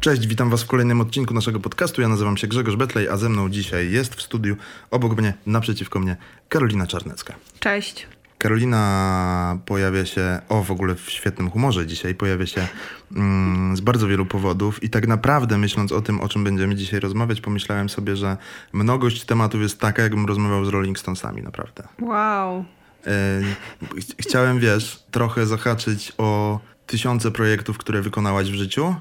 Cześć, witam Was w kolejnym odcinku naszego podcastu. Ja nazywam się Grzegorz Betlej, a ze mną dzisiaj jest w studiu obok mnie, naprzeciwko mnie, Karolina Czarnecka. Cześć. Karolina pojawia się, o w ogóle w świetnym humorze dzisiaj, pojawia się mm, z bardzo wielu powodów i tak naprawdę myśląc o tym, o czym będziemy dzisiaj rozmawiać, pomyślałem sobie, że mnogość tematów jest taka, jakbym rozmawiał z Rolling Stonesami, naprawdę. Wow. E, ch- chciałem, wiesz, trochę zahaczyć o tysiące projektów, które wykonałaś w życiu.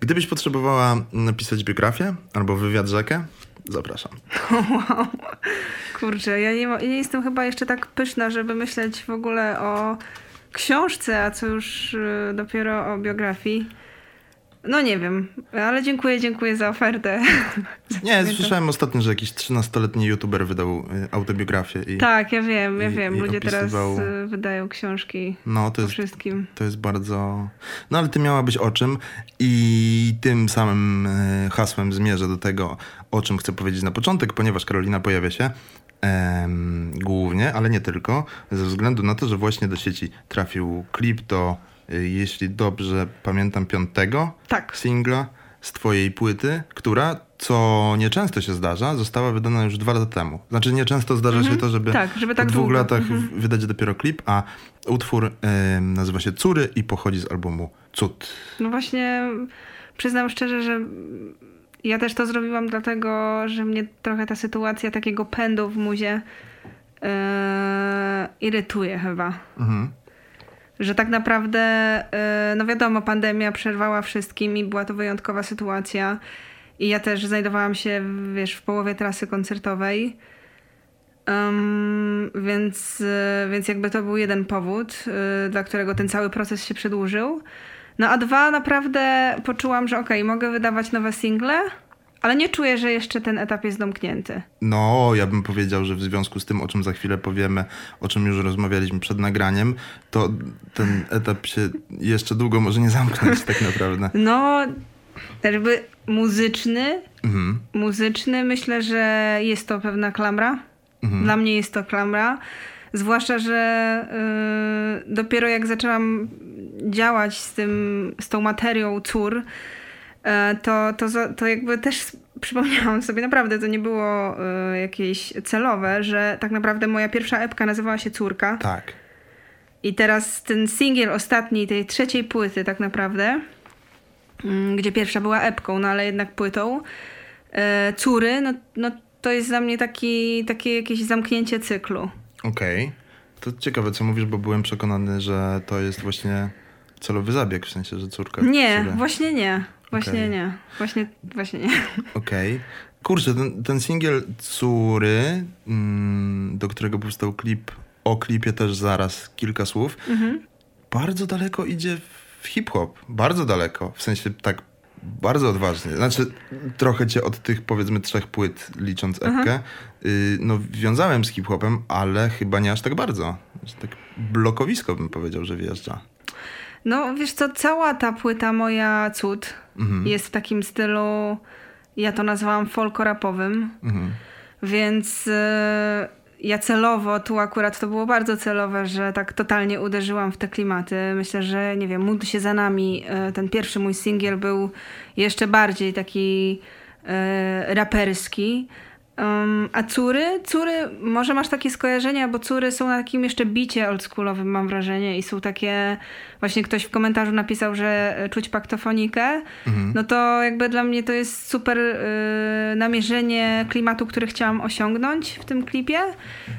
Gdybyś potrzebowała napisać biografię albo wywiad rzekę, zapraszam. Wow. Kurczę, ja nie, nie jestem chyba jeszcze tak pyszna, żeby myśleć w ogóle o książce, a co już y, dopiero o biografii. No nie wiem, ale dziękuję, dziękuję za ofertę. Nie, słyszałem ostatnio, że jakiś 13-letni youtuber wydał y, autobiografię i Tak, ja wiem, ja I- wiem. Ludzie teraz opisywał- y, wydają książki no to jest, wszystkim. to jest bardzo... No ale ty miałabyś o czym i tym samym y, hasłem zmierzę do tego, o czym chcę powiedzieć na początek, ponieważ Karolina pojawia się em, głównie, ale nie tylko, ze względu na to, że właśnie do sieci trafił klip do, jeśli dobrze pamiętam, piątego Tak. singla z twojej płyty, która, co nieczęsto się zdarza, została wydana już dwa lata temu. Znaczy nieczęsto zdarza się to, żeby, Tak, żeby tak po dwóch długo. latach Mhm. wydać dopiero klip, a utwór em, nazywa się Cury i pochodzi z albumu Cud. No właśnie, przyznam szczerze, że ja też to zrobiłam dlatego, że mnie trochę ta sytuacja takiego pędu w muzie e, irytuje chyba. Mhm. Że tak naprawdę, e, no wiadomo, pandemia przerwała wszystkim i była to wyjątkowa sytuacja. I ja też znajdowałam się, wiesz, w połowie trasy koncertowej. Em, więc, e, więc jakby to był jeden powód, e, dla którego ten cały proces się przedłużył. No a dwa, naprawdę poczułam, że okej, mogę wydawać nowe single, ale nie czuję, że jeszcze ten etap jest domknięty. No, ja bym powiedział, że w związku z tym, o czym za chwilę powiemy, o czym już rozmawialiśmy przed nagraniem, to ten etap się jeszcze długo może nie zamknąć tak naprawdę. No, jakby muzyczny, Mhm. muzyczny, myślę, że jest to pewna klamra. Dla mnie jest to klamra. Zwłaszcza, że y, dopiero jak zaczęłam działać z, tym, z tą materią cór, to, to, za- to jakby też przypomniałam sobie, naprawdę to nie było y, jakieś celowe, że tak naprawdę moja pierwsza epka nazywała się Córka. Tak. I teraz ten singiel ostatni, tej trzeciej płyty tak naprawdę, mm, gdzie pierwsza była epką, no ale jednak płytą, e, Córy, no, no to jest dla mnie taki, takie jakieś zamknięcie cyklu. Okej. To ciekawe, co mówisz, bo byłem przekonany, że to jest właśnie celowy zabieg, w sensie, że córka... Nie, właśnie nie. Właśnie Okej. nie. Właśnie, właśnie nie. Okej. Kurczę, ten, ten singiel Córy, mm, do którego powstał klip, o klipie też zaraz kilka słów, Mhm. bardzo daleko idzie w hip-hop. Bardzo daleko. W sensie tak bardzo odważnie. Znaczy, trochę cię od tych powiedzmy trzech płyt, licząc epkę, y, no wiązałem z hip-hopem, ale chyba nie aż tak bardzo. Że Tak blokowisko bym powiedział, że wjeżdża. No wiesz co, cała ta płyta moja cud Mhm. jest w takim stylu, ja to nazwałam folkorapowym. Mhm. Więc e, ja celowo, tu akurat to było bardzo celowe, że tak totalnie uderzyłam w te klimaty. Myślę, że nie wiem, Módl się za nami, e, ten pierwszy mój singiel był jeszcze bardziej taki e, raperski. Um, a córy? Córy, może masz takie skojarzenia, bo córy są na takim jeszcze bicie oldschoolowym, mam wrażenie, i są takie. Właśnie ktoś w komentarzu napisał, że e, czuć paktofonikę. No to jakby dla mnie to jest super y, namierzenie klimatu, który chciałam osiągnąć w tym klipie.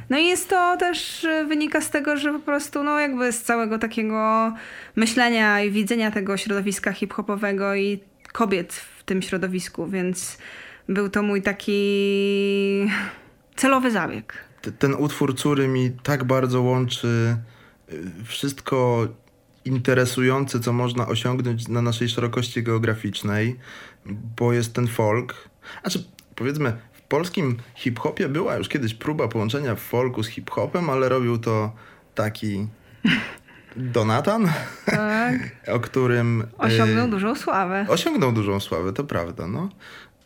No i jest to też y, wynika z tego, że po prostu no jakby z całego takiego myślenia i widzenia tego środowiska hip-hopowego i kobiet w tym środowisku, więc był to mój taki celowy zabieg. Ten utwór Córy mi tak bardzo łączy y, wszystko interesujące, co można osiągnąć na naszej szerokości geograficznej, bo jest ten folk. Znaczy, powiedzmy, w polskim hip-hopie była już kiedyś próba połączenia folku z hip-hopem, ale robił to taki Donatan, Tak. o którym... y, Osiągnął dużą sławę. Osiągnął dużą sławę, to prawda, no.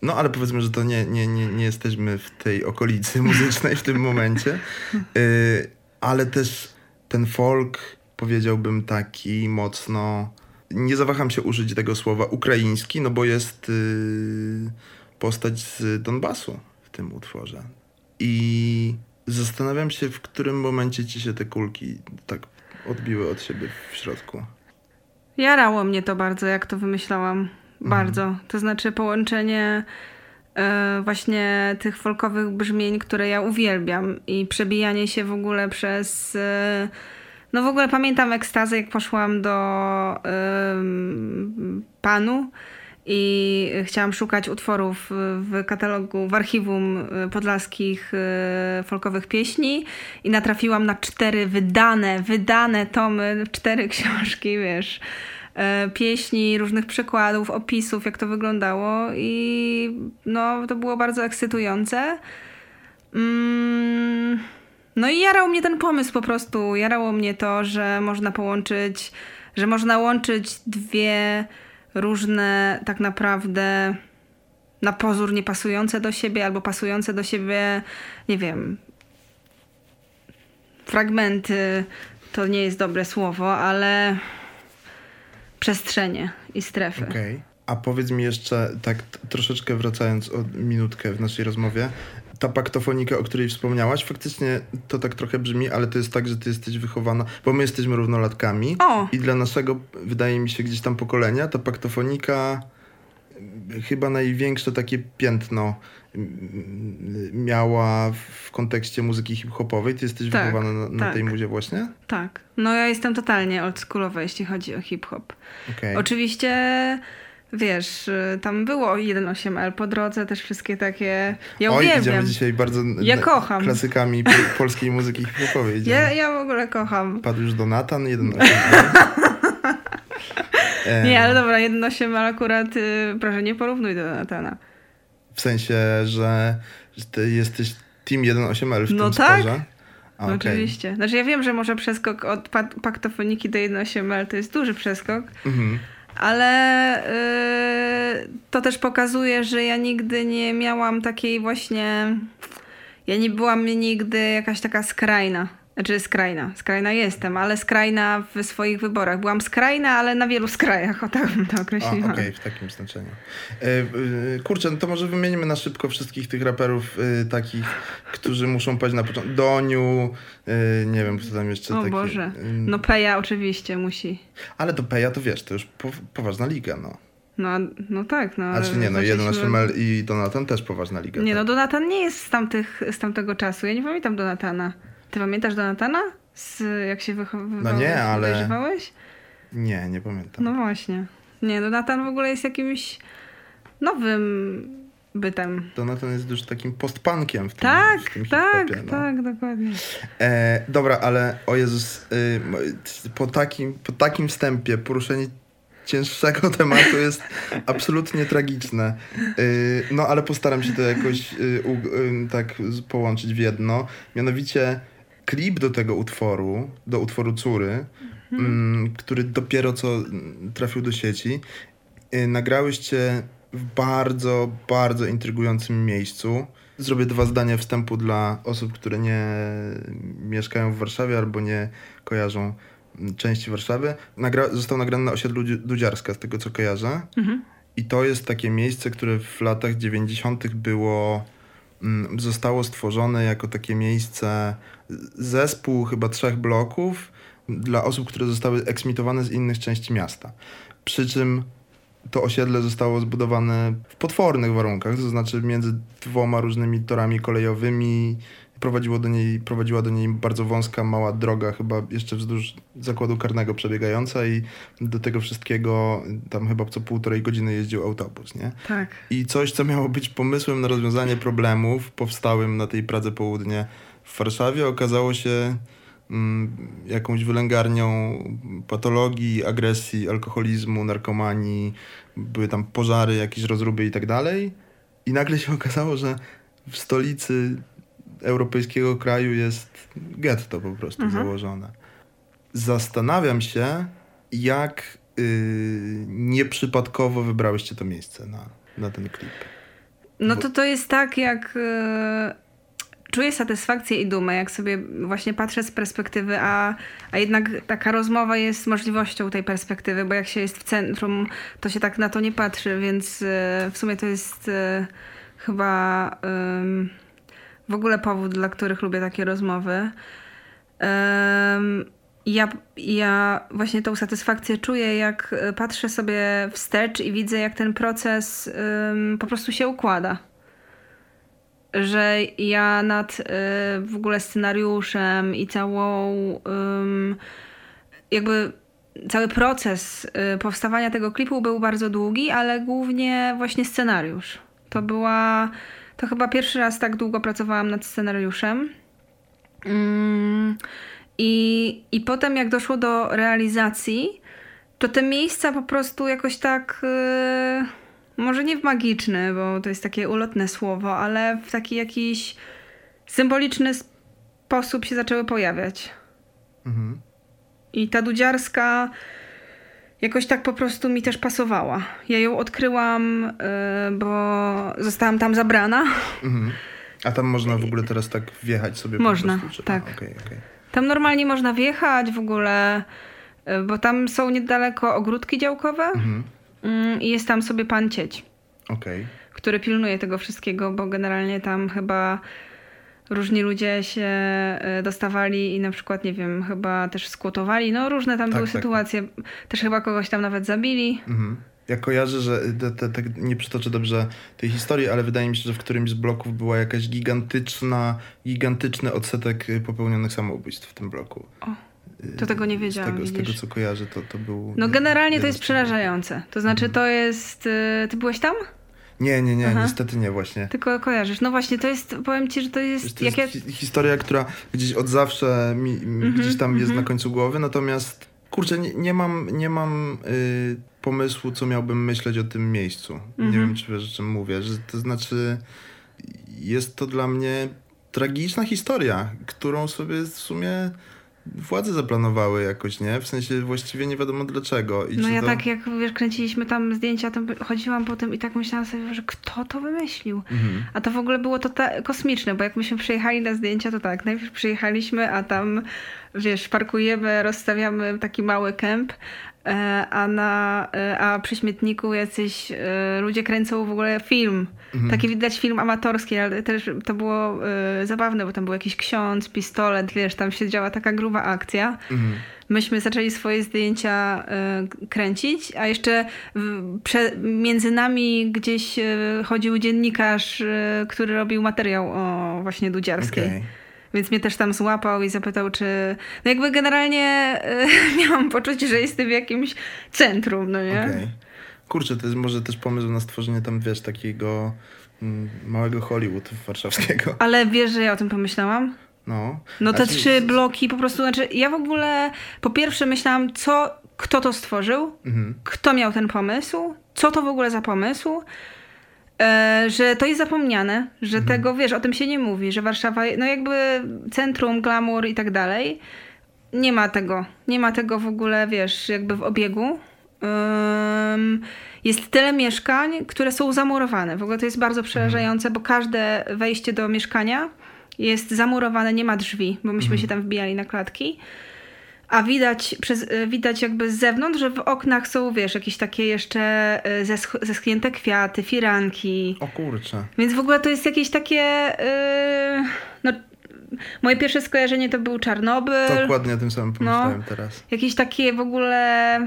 No ale powiedzmy, że to nie, nie, nie, nie jesteśmy w tej okolicy muzycznej w tym momencie. Y, ale też ten folk, powiedziałbym, taki mocno nie zawaham się użyć tego słowa ukraiński, no bo jest y, postać z Donbasu w tym utworze. I zastanawiam się, w którym momencie ci się te kulki tak odbiły od siebie w środku. Jarało mnie to bardzo, jak to wymyślałam. Bardzo. To znaczy połączenie e, właśnie tych folkowych brzmień, które ja uwielbiam i przebijanie się w ogóle przez... e, no w ogóle pamiętam ekstazę, jak poszłam do panu i chciałam szukać utworów w katalogu, w archiwum e, podlaskich folkowych pieśni i natrafiłam na cztery wydane, wydane tomy, cztery książki, wiesz, pieśni, różnych przykładów, opisów, jak to wyglądało i no, to było bardzo ekscytujące. Mm, no i jarał mnie ten pomysł po prostu. Jarało mnie to, że można połączyć, że można łączyć dwie różne tak naprawdę na pozór niepasujące do siebie albo pasujące do siebie, nie wiem, fragmenty to nie jest dobre słowo, ale przestrzenie i strefy. Okej. A powiedz mi jeszcze, tak troszeczkę wracając o minutkę w naszej rozmowie, ta paktofonika, o której wspomniałaś, faktycznie to tak trochę brzmi, ale to jest tak, że ty jesteś wychowana, bo my jesteśmy równolatkami O! i dla naszego, wydaje mi się, gdzieś tam pokolenia, ta paktofonika chyba największe takie piętno miała w kontekście muzyki hip-hopowej. Ty jesteś Tak, wychowana na, na tak. tej muzie właśnie? Tak. No ja jestem totalnie oldschoolowa, jeśli chodzi o hip-hop. Okej. Oczywiście, wiesz, y, tam było 1.8L po drodze, też wszystkie takie... Ja Oj, uwielbiam. idziemy dzisiaj bardzo Ja kocham. klasykami po, polskiej muzyki hip-hopowej. Ja, ja w ogóle kocham. Padł już Donatan, jeden e, Nie, ale dobra, 1.8L akurat, y, proszę, nie porównuj do Natana. W sensie, że, że ty jesteś Team 1.8L w No tym tak. sporze? No okej. Oczywiście. Znaczy ja wiem, że może przeskok od pa- paktofoniki do 1.8L to jest duży przeskok, Mhm. ale yy, to też pokazuje, że ja nigdy nie miałam takiej właśnie. Ja nie byłam nigdy jakaś taka skrajna. Znaczy skrajna. Skrajna jestem, ale skrajna w swoich wyborach. Byłam skrajna, ale na wielu skrajach, o tak bym to określiła. okej, w takim znaczeniu. E, e, kurczę, no to może wymienimy na szybko wszystkich tych raperów e, takich, którzy muszą paść na początku. Doniu, nie wiem, kto tam jeszcze O taki. Boże. e, No Peja oczywiście musi. Ale to Peja, to wiesz, to już po, poważna liga, no. No, no tak, no. Znaczy nie, no zaczęliśmy- 1.8L i Donatan też poważna liga. Nie, tak. no Donatan nie jest z, tamtych, z tamtego czasu. Ja nie pamiętam Donatana. Ty pamiętasz Donatana? Z, jak się wychowywałeś? No nie, ale-? Nie, nie pamiętam. No właśnie. Nie, Donatan w ogóle jest jakimś nowym bytem. Donatan jest już takim postpunkiem w tym, Tak, w tym tak, no. tak, dokładnie. E, dobra, ale o Jezus, y, po, takim, po takim wstępie poruszenie cięższego tematu jest absolutnie tragiczne. Y, no ale postaram się to jakoś y, y, tak połączyć w jedno. Mianowicie klip do tego utworu, do utworu Córy, mm, który dopiero co trafił do sieci, y, nagrałyście w bardzo, bardzo intrygującym miejscu. Zrobię dwa zdania wstępu dla osób, które nie mieszkają w Warszawie albo nie kojarzą mm, części Warszawy. Nagra został nagrany na osiedlu Dzi- Dudziarska, z tego co kojarzę. Mhm. I to jest takie miejsce, które w latach 90. było, zostało stworzone jako takie miejsce, zespół chyba trzech bloków dla osób, które zostały eksmitowane z innych części miasta. Przy czym to osiedle zostało zbudowane w potwornych warunkach, to znaczy między dwoma różnymi torami kolejowymi. Prowadziło do niej, prowadziła do niej bardzo wąska, mała droga, chyba jeszcze wzdłuż zakładu karnego przebiegająca i do tego wszystkiego tam chyba co półtorej godziny jeździł autobus, nie? Tak. I coś, co miało być pomysłem na rozwiązanie problemów powstałym na tej Pradze Południe w Warszawie, okazało się mm, jakąś wylęgarnią patologii, agresji, alkoholizmu, narkomanii. Były tam pożary, jakieś rozruby i tak dalej. I nagle się okazało, że w stolicy europejskiego kraju jest getto po prostu Mhm. założone. Zastanawiam się, jak yy, nieprzypadkowo wybrałyście to miejsce na, na ten klip. No to to jest tak jak... e, czuję satysfakcję i dumę, jak sobie właśnie patrzę z perspektywy, a, a jednak taka rozmowa jest możliwością tej perspektywy, bo jak się jest w centrum, to się tak na to nie patrzy, więc e, w sumie to jest e, chyba w ogóle powód, dla których lubię takie rozmowy. Em, ja, ja właśnie tą satysfakcję czuję, jak e, patrzę sobie wstecz i widzę, jak ten proces em, po prostu się układa że ja nad y, w ogóle scenariuszem i całą ym, jakby cały proces y, powstawania tego klipu był bardzo długi, ale głównie właśnie scenariusz. To była to chyba pierwszy raz tak długo pracowałam nad scenariuszem. Ym, i, I potem jak doszło do realizacji, to te miejsca po prostu jakoś tak y, może nie w magiczny, bo to jest takie ulotne słowo, ale w taki jakiś symboliczny sposób się zaczęły pojawiać. Mhm. I ta dudziarska jakoś tak po prostu mi też pasowała. Ja ją odkryłam, yy, bo zostałam tam zabrana. Mhm. A tam można w ogóle teraz tak wjechać sobie Można, po prostu? Tak. A, okej, okej. Tam normalnie można wjechać w ogóle, yy, bo tam są niedaleko ogródki działkowe Mhm. yy, i jest tam sobie pan Cieć. Okej. który pilnuje tego wszystkiego, bo generalnie tam chyba różni ludzie się e, dostawali i na przykład, nie wiem, chyba też skłotowali. No różne tam Tak, były tak, sytuacje. Też chyba kogoś tam nawet zabili. Mhm. Ja kojarzę, że te, te, nie przytoczę dobrze tej historii, ale wydaje mi się, że w którymś z bloków była jakaś gigantyczna, gigantyczny odsetek y, popełnionych samobójstw w tym bloku. O, to tego nie wiedziałam, Z tego, z tego co kojarzę, to, to był... No generalnie to jest przerażające. To znaczy to jest... e, Ty byłeś tam? Nie, nie, nie, Aha. niestety nie właśnie. Tylko kojarzysz. No właśnie, to jest... Powiem ci, że to jest... To jest ja... hi- historia, która gdzieś od zawsze mi, mi Mhm, gdzieś tam jest mhm. na końcu głowy, natomiast kurczę, nie, nie mam, nie mam y, pomysłu, co miałbym myśleć o tym miejscu. Nie Mhm. wiem, czy wiesz, o czym mówię. Że, to znaczy, jest to dla mnie tragiczna historia, którą sobie w sumie władze zaplanowały jakoś, nie? W sensie właściwie nie wiadomo dlaczego. I No ja to... tak jak, wiesz, kręciliśmy tam zdjęcia, to chodziłam po tym i tak myślałam sobie, że kto to wymyślił? Mhm. A to w ogóle było to ta- kosmiczne, bo jak myśmy przyjechali na zdjęcia, to tak, najpierw przyjechaliśmy, a tam, wiesz, parkujemy, rozstawiamy taki mały kemp, a, na, e, a przy śmietniku jacyś e, ludzie kręcą w ogóle film. Mhm. Taki widać film amatorski, ale też to było e, zabawne, bo tam był jakiś ksiądz, pistolet, wiesz, tam się działa taka gruba akcja. Mhm. Myśmy zaczęli swoje zdjęcia kręcić, a jeszcze między nami gdzieś chodził dziennikarz, który robił materiał o właśnie Dudziarskiej. Okej. Więc mnie też tam złapał i zapytał, czy. No jakby generalnie y, miałam poczucie, że jestem w jakimś centrum, no nie? Okej. Kurczę, to jest może też pomysł na stworzenie tam, wiesz, takiego mm, małego Hollywood warszawskiego. Ale wiesz, że ja o tym pomyślałam? No. No te Znaczy, trzy bloki po prostu, znaczy ja w ogóle po pierwsze myślałam, co, kto to stworzył, Mhm. kto miał ten pomysł, co to w ogóle za pomysł, że to jest zapomniane, że Mhm. tego, wiesz, o tym się nie mówi, że Warszawa, no jakby centrum, glamour i tak dalej, nie ma tego, nie ma tego w ogóle, wiesz, jakby w obiegu. Ym, jest tyle mieszkań, które są zamurowane. W ogóle to jest bardzo przerażające, bo każde wejście do mieszkania jest zamurowane, nie ma drzwi, bo myśmy się tam wbijali na klatki. A widać, przez, y, widać jakby z zewnątrz, że w oknach są, wiesz, jakieś takie jeszcze y, zesch- zeschnięte kwiaty, firanki. O kurczę. Więc w ogóle to jest jakieś takie. Yy, no, moje pierwsze skojarzenie to był Czarnobyl. Dokładnie o tym samym pomyślałem No. teraz. Jakieś takie w ogóle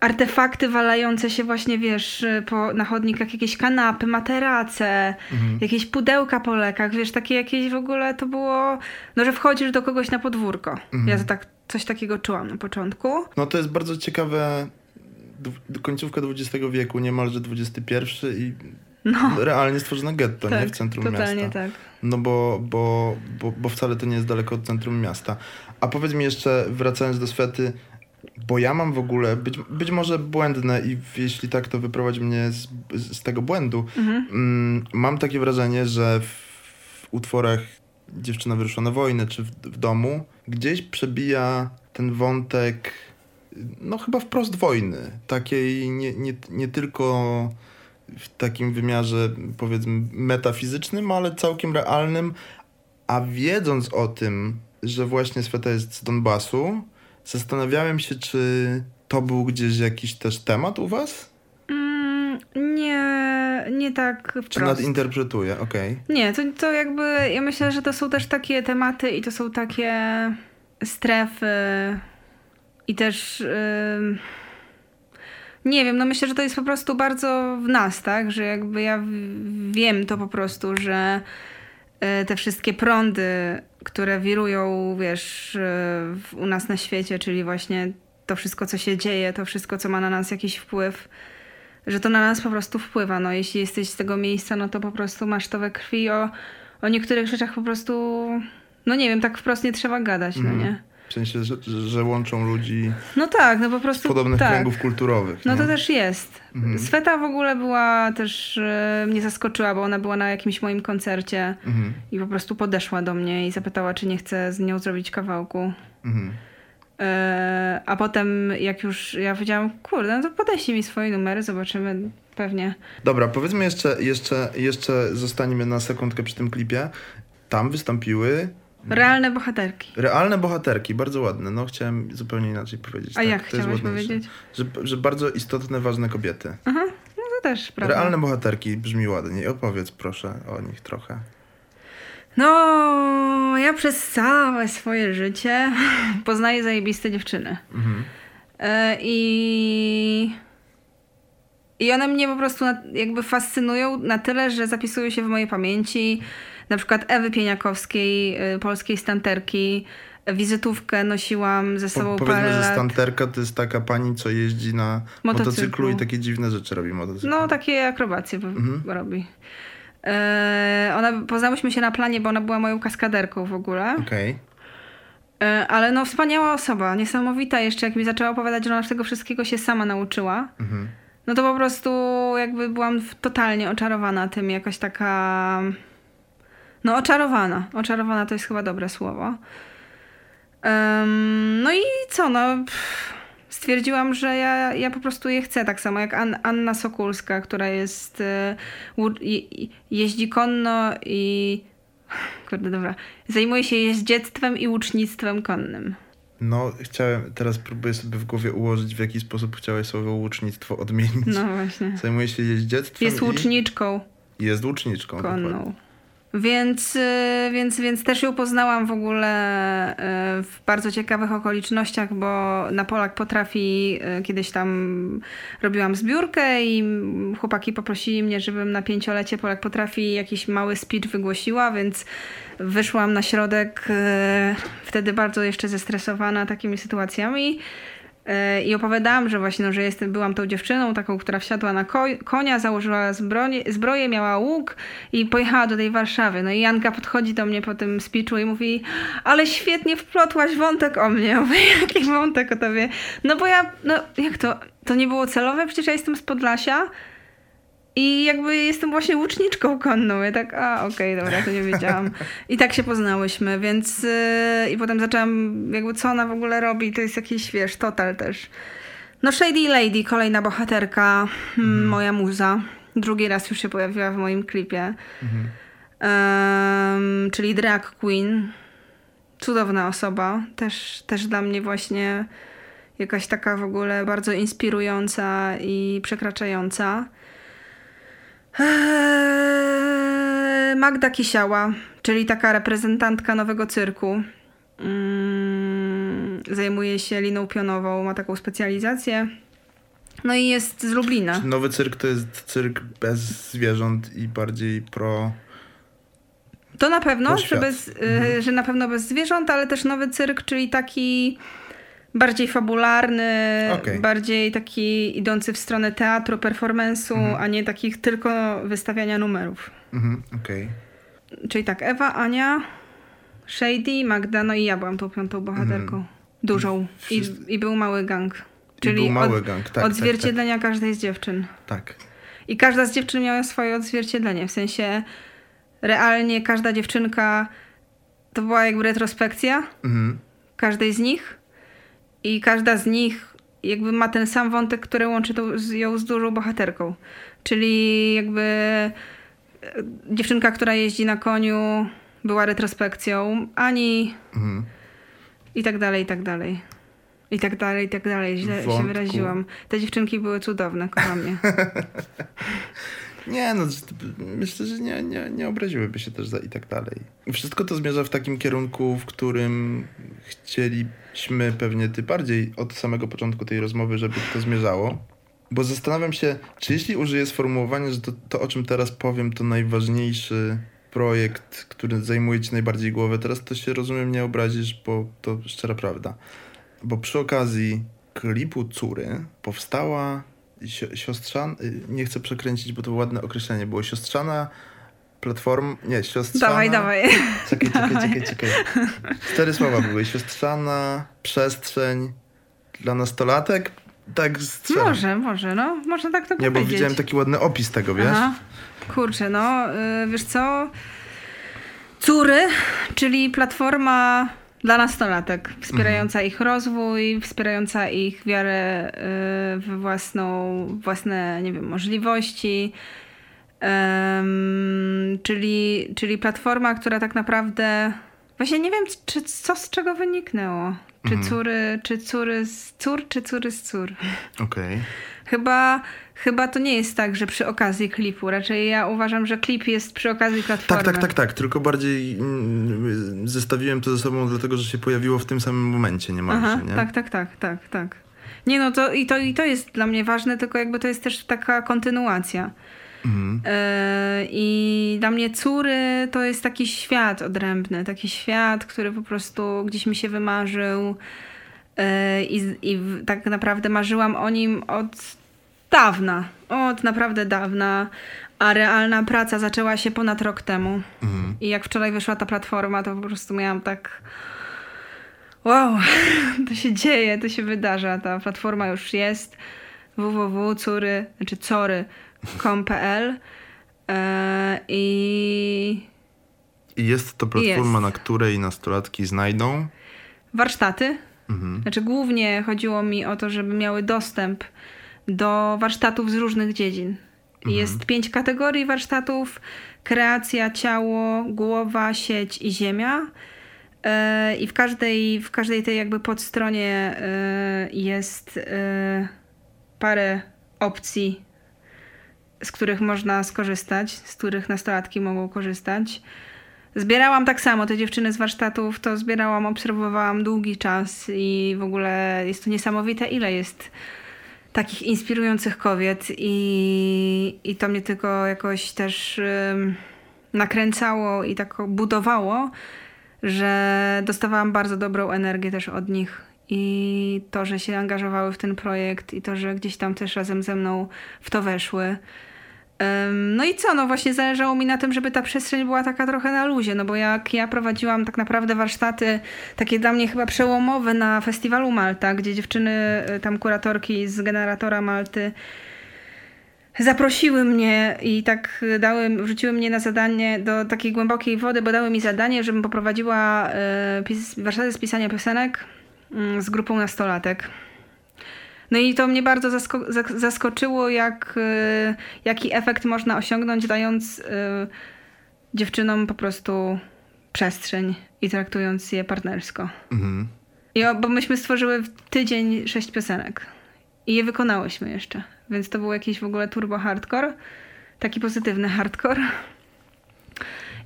artefakty walające się właśnie, wiesz, po, na chodnikach, jakieś kanapy, materace, Mhm. jakieś pudełka po lekach, wiesz, takie jakieś w ogóle to było, no, że wchodzisz do kogoś na podwórko. Mhm. Ja to tak, coś takiego czułam na początku. No to jest bardzo ciekawe. Końcówka XX wieku, niemalże XXI i No, realnie stworzono getto, nie? tak, W centrum totalnie miasta. tak. No bo, bo, bo, bo wcale to nie jest daleko od centrum miasta. A powiedz mi jeszcze, wracając do Swety, bo ja mam w ogóle, być, być może błędne i jeśli tak, to wyprowadź mnie z, z tego błędu. Mhm. Mm, mam takie wrażenie, że w, w utworach Dziewczyna wyruszyła na wojnę, czy w, w domu, gdzieś przebija ten wątek, no chyba wprost wojny. Takiej nie, nie, nie tylko w takim wymiarze powiedzmy metafizycznym, ale całkiem realnym, a wiedząc o tym, że właśnie Sweta jest z Donbasu, zastanawiałem się, czy to był gdzieś jakiś też temat u was? Mm, nie, nie tak wprost. Czy nadinterpretuję? Okej. Nie, to, to jakby, ja myślę, że to są też takie tematy i to są takie strefy i też ym, nie wiem, no myślę, że to jest po prostu bardzo w nas, tak, że jakby ja wiem to po prostu, że te wszystkie prądy, które wirują, wiesz, w- u nas na świecie, czyli właśnie to wszystko, co się dzieje, to wszystko, co ma na nas jakiś wpływ, że to na nas po prostu wpływa. No, jeśli jesteś z tego miejsca, no to po prostu masz to we krwi. O, o niektórych rzeczach po prostu, no nie wiem, tak wprost nie trzeba gadać, no Mhm. nie? W sensie, że, że łączą ludzi No tak, no po z prostu podobnych tak. kręgów kulturowych. No nie? to też jest. Mhm. Sweta w ogóle była też, e, mnie zaskoczyła, bo ona była na jakimś moim koncercie Mhm. i po prostu podeszła do mnie i zapytała, czy nie chcę z nią zrobić kawałku. Mhm. E, a potem jak już ja powiedziałam, kurde, no to podeślij mi swoje numery, zobaczymy pewnie. Dobra, powiedzmy jeszcze, jeszcze, jeszcze zostaniemy na sekundkę przy tym klipie. Tam wystąpiły Realne bohaterki. realne bohaterki, bardzo ładne. No chciałem zupełnie inaczej powiedzieć. A tak, jak to jest chciałeś ładniejsze. powiedzieć? Że, że bardzo istotne, ważne kobiety. Aha, no to też prawda. Realne bohaterki brzmi ładnie. Opowiedz proszę o nich trochę. No, ja przez całe swoje życie poznaję zajebiste dziewczyny. Mhm. E, I. I one mnie po prostu jakby fascynują na tyle, że zapisują się w mojej pamięci. Na przykład Ewy Pieniakowskiej, y, polskiej stanterki. Wizytówkę nosiłam ze Po, sobą powiedzmy, parę że stanterka to jest taka pani, co jeździ na motocyklu, Motocyklu. i takie dziwne rzeczy robi motocyklu. No, takie akrobacje Mhm. robi. E, ona, poznałyśmy się na planie, bo ona była moją kaskaderką w ogóle. Okej. E, ale no, wspaniała osoba, niesamowita jeszcze, jak mi zaczęła opowiadać, że ona tego wszystkiego się sama nauczyła. Mhm. No to po prostu jakby byłam totalnie oczarowana tym, jakaś taka. No, oczarowana. Oczarowana to jest chyba dobre słowo. Em, no i co, no. pff, Stwierdziłam, że ja, ja po prostu je chcę, tak samo jak An- Anna Sokulska, która jest. e, je, jeździ konno i. Kurde, dobra. Zajmuje się jeździectwem i łucznictwem konnym. No, chciałem, teraz próbuję sobie w głowie ułożyć, w jaki sposób chciałeś słowo łucznictwo odmienić. No właśnie. Zajmuje się jeździectwem Jest i łuczniczką. jest łuczniczką. dokładnie. Więc, y, więc, więc też ją poznałam w ogóle y, w bardzo ciekawych okolicznościach, bo na Polak potrafi, y, kiedyś tam robiłam zbiórkę i chłopaki poprosili mnie, żebym na pięciolecie Polak potrafi jakiś mały speech wygłosiła, więc wyszłam na środek wtedy bardzo jeszcze zestresowana takimi sytuacjami. E, I opowiadałam, że właśnie, no, że jestem, byłam tą dziewczyną, taką, która wsiadła na ko- konia, założyła zbroję, zbroję, miała łuk i pojechała do tej Warszawy. No i Janka podchodzi do mnie po tym speechu i mówi, ale świetnie wplotłaś wątek o mnie. Mówię, jaki wątek o tobie? No bo ja, no jak to? To nie było celowe? Przecież ja jestem z Podlasia. I jakby jestem właśnie łuczniczką konną. Ja tak, a okej, dobra, to nie wiedziałam. I tak się poznałyśmy, więc yy, i potem zaczęłam, jakby co ona w ogóle robi, to jest jakiś, wiesz, total też. No Shady Lady, kolejna bohaterka, mm, moja muza. Drugi raz już się pojawiła w moim klipie. Mhm. Czyli drag queen. Cudowna osoba. Też, też dla mnie właśnie jakaś taka w ogóle bardzo inspirująca i przekraczająca. Eee, Magda Kisiała, czyli taka reprezentantka nowego cyrku. Mm, Zajmuje się liną pionową, ma taką specjalizację. No i jest z Lublina. Nowy cyrk to jest cyrk bez zwierząt i bardziej pro... To na pewno, że, bez, y, Mhm. że na pewno bez zwierząt, ale też nowy cyrk, czyli taki bardziej fabularny, Okej. bardziej taki idący w stronę teatru, performance'u, Mhm. a nie takich tylko wystawiania numerów. Mhm, okej. Czyli tak, Ewa, Ania, Shady, Magda, no i ja byłam tą piątą bohaterką. Mhm. Dużą. I, I był mały gang. I Czyli był mały od, gang, tak, odzwierciedlenia każdej z dziewczyn. tak, tak. I każda z dziewczyn miała swoje odzwierciedlenie. W sensie realnie każda dziewczynka to była jakby retrospekcja Mhm. każdej z nich. I każda z nich jakby ma ten sam wątek, który łączy ją z dużą bohaterką. Czyli jakby e, dziewczynka, która jeździ na koniu, była retrospekcją, Ani Mhm. i tak dalej, i tak dalej. I tak dalej, i tak dalej. Źle Wątku. się wyraziłam. Te dziewczynki były cudowne, kocham je. Nie, no myślę, że nie, nie, nie obraziłyby się też za i tak dalej. Wszystko to zmierza w takim kierunku, w którym chcieliśmy pewnie ty bardziej od samego początku tej rozmowy, żeby to zmierzało. Bo zastanawiam się, czy jeśli użyję sformułowania, że to, to o czym teraz powiem, to najważniejszy projekt, który zajmuje ci najbardziej głowę, teraz to się rozumiem nie obrazisz, bo to szczera prawda. Bo przy okazji klipu Cury powstała siostrzana, y, nie chcę przekręcić, bo to ładne określenie było, siostrzana platform, nie, siostrzana... Dawaj, dawaj. Czekaj, czekaj, czekaj, czekaj. Cztery słowa były, siostrzana przestrzeń dla nastolatek, tak strzelam. Może, może, no. Można tak to Nie, bo powiedzieć. widziałem taki ładny opis tego, wiesz? Aha. Kurczę, no, y, wiesz co? Cury, czyli platforma dla nastolatek, wspierająca ich rozwój, wspierająca ich wiarę y, w własną, własne, nie wiem, możliwości. Em, czyli, czyli platforma, która tak naprawdę. Właśnie nie wiem, czy, co z czego wyniknęło. Czy Mhm. cury, czy cury z cór, czy cury z cór. Okej. Chyba, chyba to nie jest tak, że przy okazji klipu. Raczej ja uważam, że klip jest przy okazji platformy. Tak, tak, tak, tak. Tylko bardziej mm, zestawiłem to ze sobą, dlatego że się pojawiło w tym samym momencie niemalże, Aha, nie? tak, tak, tak, tak, tak. Nie no, to i, to i to jest dla mnie ważne, tylko jakby to jest też taka kontynuacja. Mhm. E, I dla mnie córy to jest taki świat odrębny, taki świat, który po prostu gdzieś mi się wymarzył i, i tak naprawdę marzyłam o nim od dawna, od naprawdę dawna, a realna praca zaczęła się ponad rok temu. Mhm. I jak wczoraj wyszła ta platforma, to po prostu miałam tak. Wow, to się dzieje, to się wydarza. Ta platforma już jest. www.cury, znaczy cory.com.pl e, i I jest to platforma, Jest. na której nastolatki znajdą. warsztaty. Mhm. Znaczy głównie chodziło mi o to, żeby miały dostęp do warsztatów z różnych dziedzin. Mhm. Jest pięć kategorii warsztatów: kreacja, ciało, głowa, sieć i ziemia. E, I w każdej, w każdej tej jakby podstronie e, jest e, parę opcji, z których można skorzystać, z których nastolatki mogą korzystać. Zbierałam tak samo te dziewczyny z warsztatów, to zbierałam, obserwowałam długi czas i w ogóle jest to niesamowite, ile jest takich inspirujących kobiet i, i to mnie tylko jakoś też ym, nakręcało i tak budowało, że dostawałam bardzo dobrą energię też od nich i to, że się angażowały w ten projekt i to, że gdzieś tam też razem ze mną w to weszły. No i co, no właśnie zależało mi na tym, żeby ta przestrzeń była taka trochę na luzie, no bo jak ja prowadziłam tak naprawdę warsztaty takie dla mnie chyba przełomowe na festiwalu Malta, gdzie dziewczyny, y, tam kuratorki z generatora Malty zaprosiły mnie i tak dały, wrzuciły mnie na zadanie do takiej głębokiej wody, bo dały mi zadanie, żebym poprowadziła pis- warsztaty z pisania piosenek mm, z grupą nastolatek. No i to mnie bardzo zasko- zaskoczyło, jak, y, jaki efekt można osiągnąć, dając y, dziewczynom po prostu przestrzeń i traktując je partnersko. Mhm. I bo myśmy stworzyły w tydzień sześć piosenek i je wykonałyśmy jeszcze, więc to był jakiś w ogóle turbo hardcore, taki pozytywny hardcore.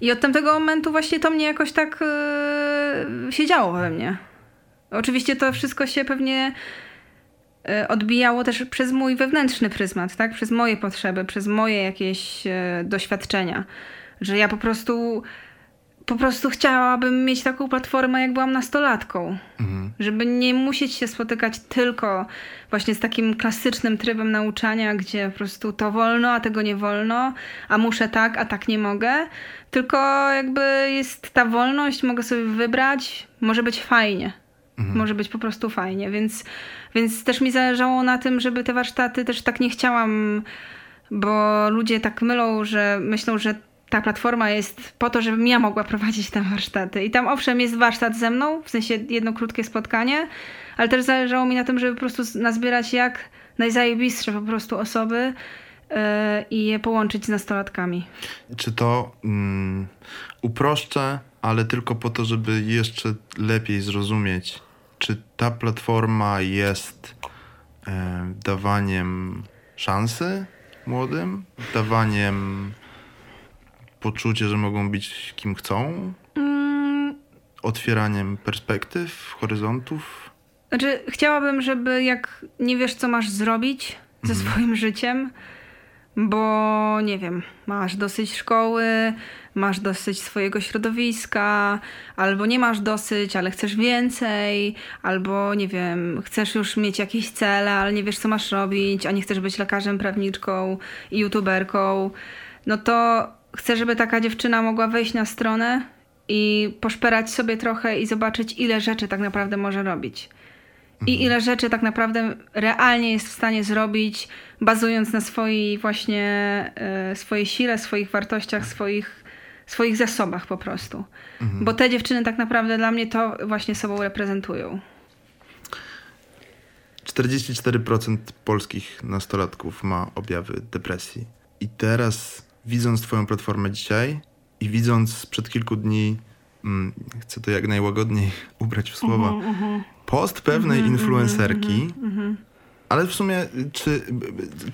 I od tamtego momentu właśnie to mnie jakoś tak yy, się działo we mnie. Oczywiście to wszystko się pewnie odbijało też przez mój wewnętrzny pryzmat, tak? Przez moje potrzeby, przez moje jakieś y, doświadczenia. Że ja po prostu po prostu chciałabym mieć taką platformę, jak byłam nastolatką. Mhm. Żeby nie musieć się spotykać tylko właśnie z takim klasycznym trybem nauczania, gdzie po prostu to wolno, a tego nie wolno, a muszę tak, a tak nie mogę. Tylko jakby jest ta wolność, mogę sobie wybrać, może być fajnie. Może być po prostu fajnie, więc, więc też mi zależało na tym, żeby te warsztaty też tak nie chciałam, bo ludzie tak mylą, że myślą, że ta platforma jest po to, żebym ja mogła prowadzić tam warsztaty. I tam owszem jest warsztat ze mną, w sensie jedno krótkie spotkanie, ale też zależało mi na tym, żeby po prostu nazbierać jak najzajebistsze po prostu osoby yy, i je połączyć z nastolatkami. Czy to mm, uproszczę, ale tylko po to, żeby jeszcze lepiej zrozumieć, czy ta platforma jest e, dawaniem szansy młodym, dawaniem poczucia, że mogą być kim chcą, mm. otwieraniem perspektyw, horyzontów. Znaczy, chciałabym, żeby jak nie wiesz, co masz zrobić ze mhm. swoim życiem, bo nie wiem, masz dosyć szkoły, masz dosyć swojego środowiska, albo nie masz dosyć, ale chcesz więcej, albo nie wiem, chcesz już mieć jakieś cele, ale nie wiesz, co masz robić, a nie chcesz być lekarzem, prawniczką i youtuberką, no to chcę, żeby taka dziewczyna mogła wejść na stronę i poszperać sobie trochę i zobaczyć, ile rzeczy tak naprawdę może robić. I mhm. ile rzeczy tak naprawdę realnie jest w stanie zrobić, bazując na swojej właśnie y, swojej sile, swoich wartościach, swoich, swoich zasobach po prostu. Mhm. Bo te dziewczyny tak naprawdę dla mnie to właśnie sobą reprezentują. 44% polskich nastolatków ma objawy depresji. I teraz widząc Twoją platformę dzisiaj i widząc sprzed kilku dni, mm, chcę to jak najłagodniej ubrać w słowa, uh -huh, uh -huh. post pewnej uh -huh, influencerki, ale w sumie, czy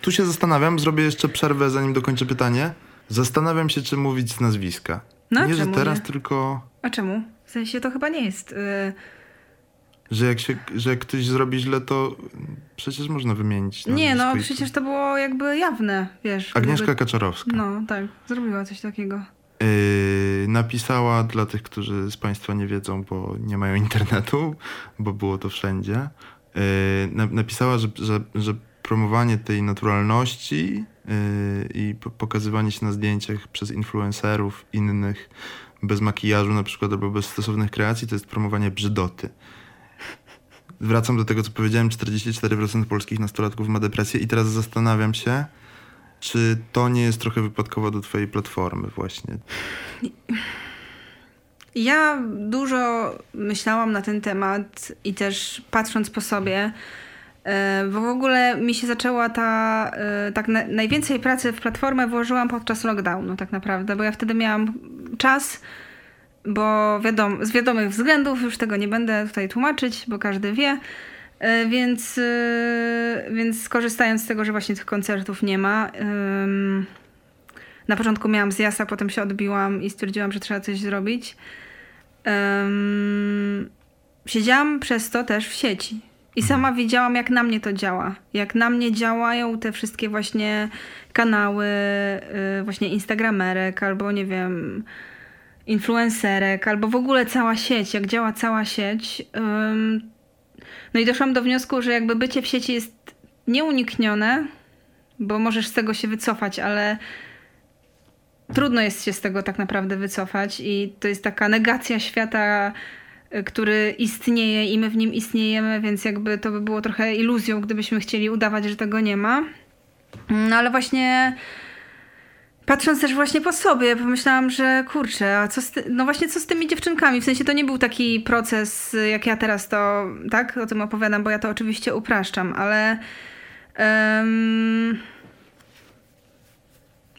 tu się zastanawiam, zrobię jeszcze przerwę, zanim dokończę pytanie. Zastanawiam się, czy mówić z nazwiska. No, nie, że teraz, nie? tylko. A czemu? W sensie to chyba nie jest. Yy że jak, się, że jak ktoś zrobi źle, to przecież można wymienić. Nie, no przecież to było jakby jawne, wiesz. Agnieszka jakby... Kaczorowska. No, tak, zrobiła coś takiego. Yy, napisała dla tych, którzy z Państwa nie wiedzą, bo nie mają internetu, bo było to wszędzie. Yy, na, napisała, że, że, że promowanie tej naturalności i pokazywanie się na zdjęciach przez influencerów innych bez makijażu na przykład albo bez stosownych kreacji to jest promowanie brzydoty wracam do tego, co powiedziałem, 44% polskich nastolatków ma depresję i teraz zastanawiam się, czy to nie jest trochę wypadkowo do twojej platformy właśnie? Ja dużo myślałam na ten temat i też patrząc po sobie, bo w ogóle mi się zaczęła ta, e, tak na, najwięcej pracy w platformę włożyłam podczas lockdownu tak naprawdę, bo ja wtedy miałam czas, bo wiadom, z wiadomych względów, już tego nie będę tutaj tłumaczyć, bo każdy wie, e, więc, e, więc skorzystając z tego, że właśnie tych koncertów nie ma, na początku miałam zjazd, a potem się odbiłam i stwierdziłam, że trzeba coś zrobić. Siedziałam przez to też w sieci. I sama widziałam, jak na mnie to działa. Jak na mnie działają te wszystkie właśnie kanały, y, właśnie Instagramerek, albo nie wiem, influencerek, albo w ogóle cała sieć, jak działa cała sieć. No i doszłam do wniosku, że jakby bycie w sieci jest nieuniknione, bo możesz z tego się wycofać, ale trudno jest się z tego tak naprawdę wycofać i to jest taka negacja świata, który istnieje i my w nim istniejemy, więc jakby to by było trochę iluzją, gdybyśmy chcieli udawać, że tego nie ma. No ale właśnie patrząc też właśnie po sobie, pomyślałam, że kurczę, a co z ty- no właśnie co z tymi dziewczynkami? W sensie to nie był taki proces, jak ja teraz to, tak, o tym opowiadam, bo ja to oczywiście upraszczam, ale um,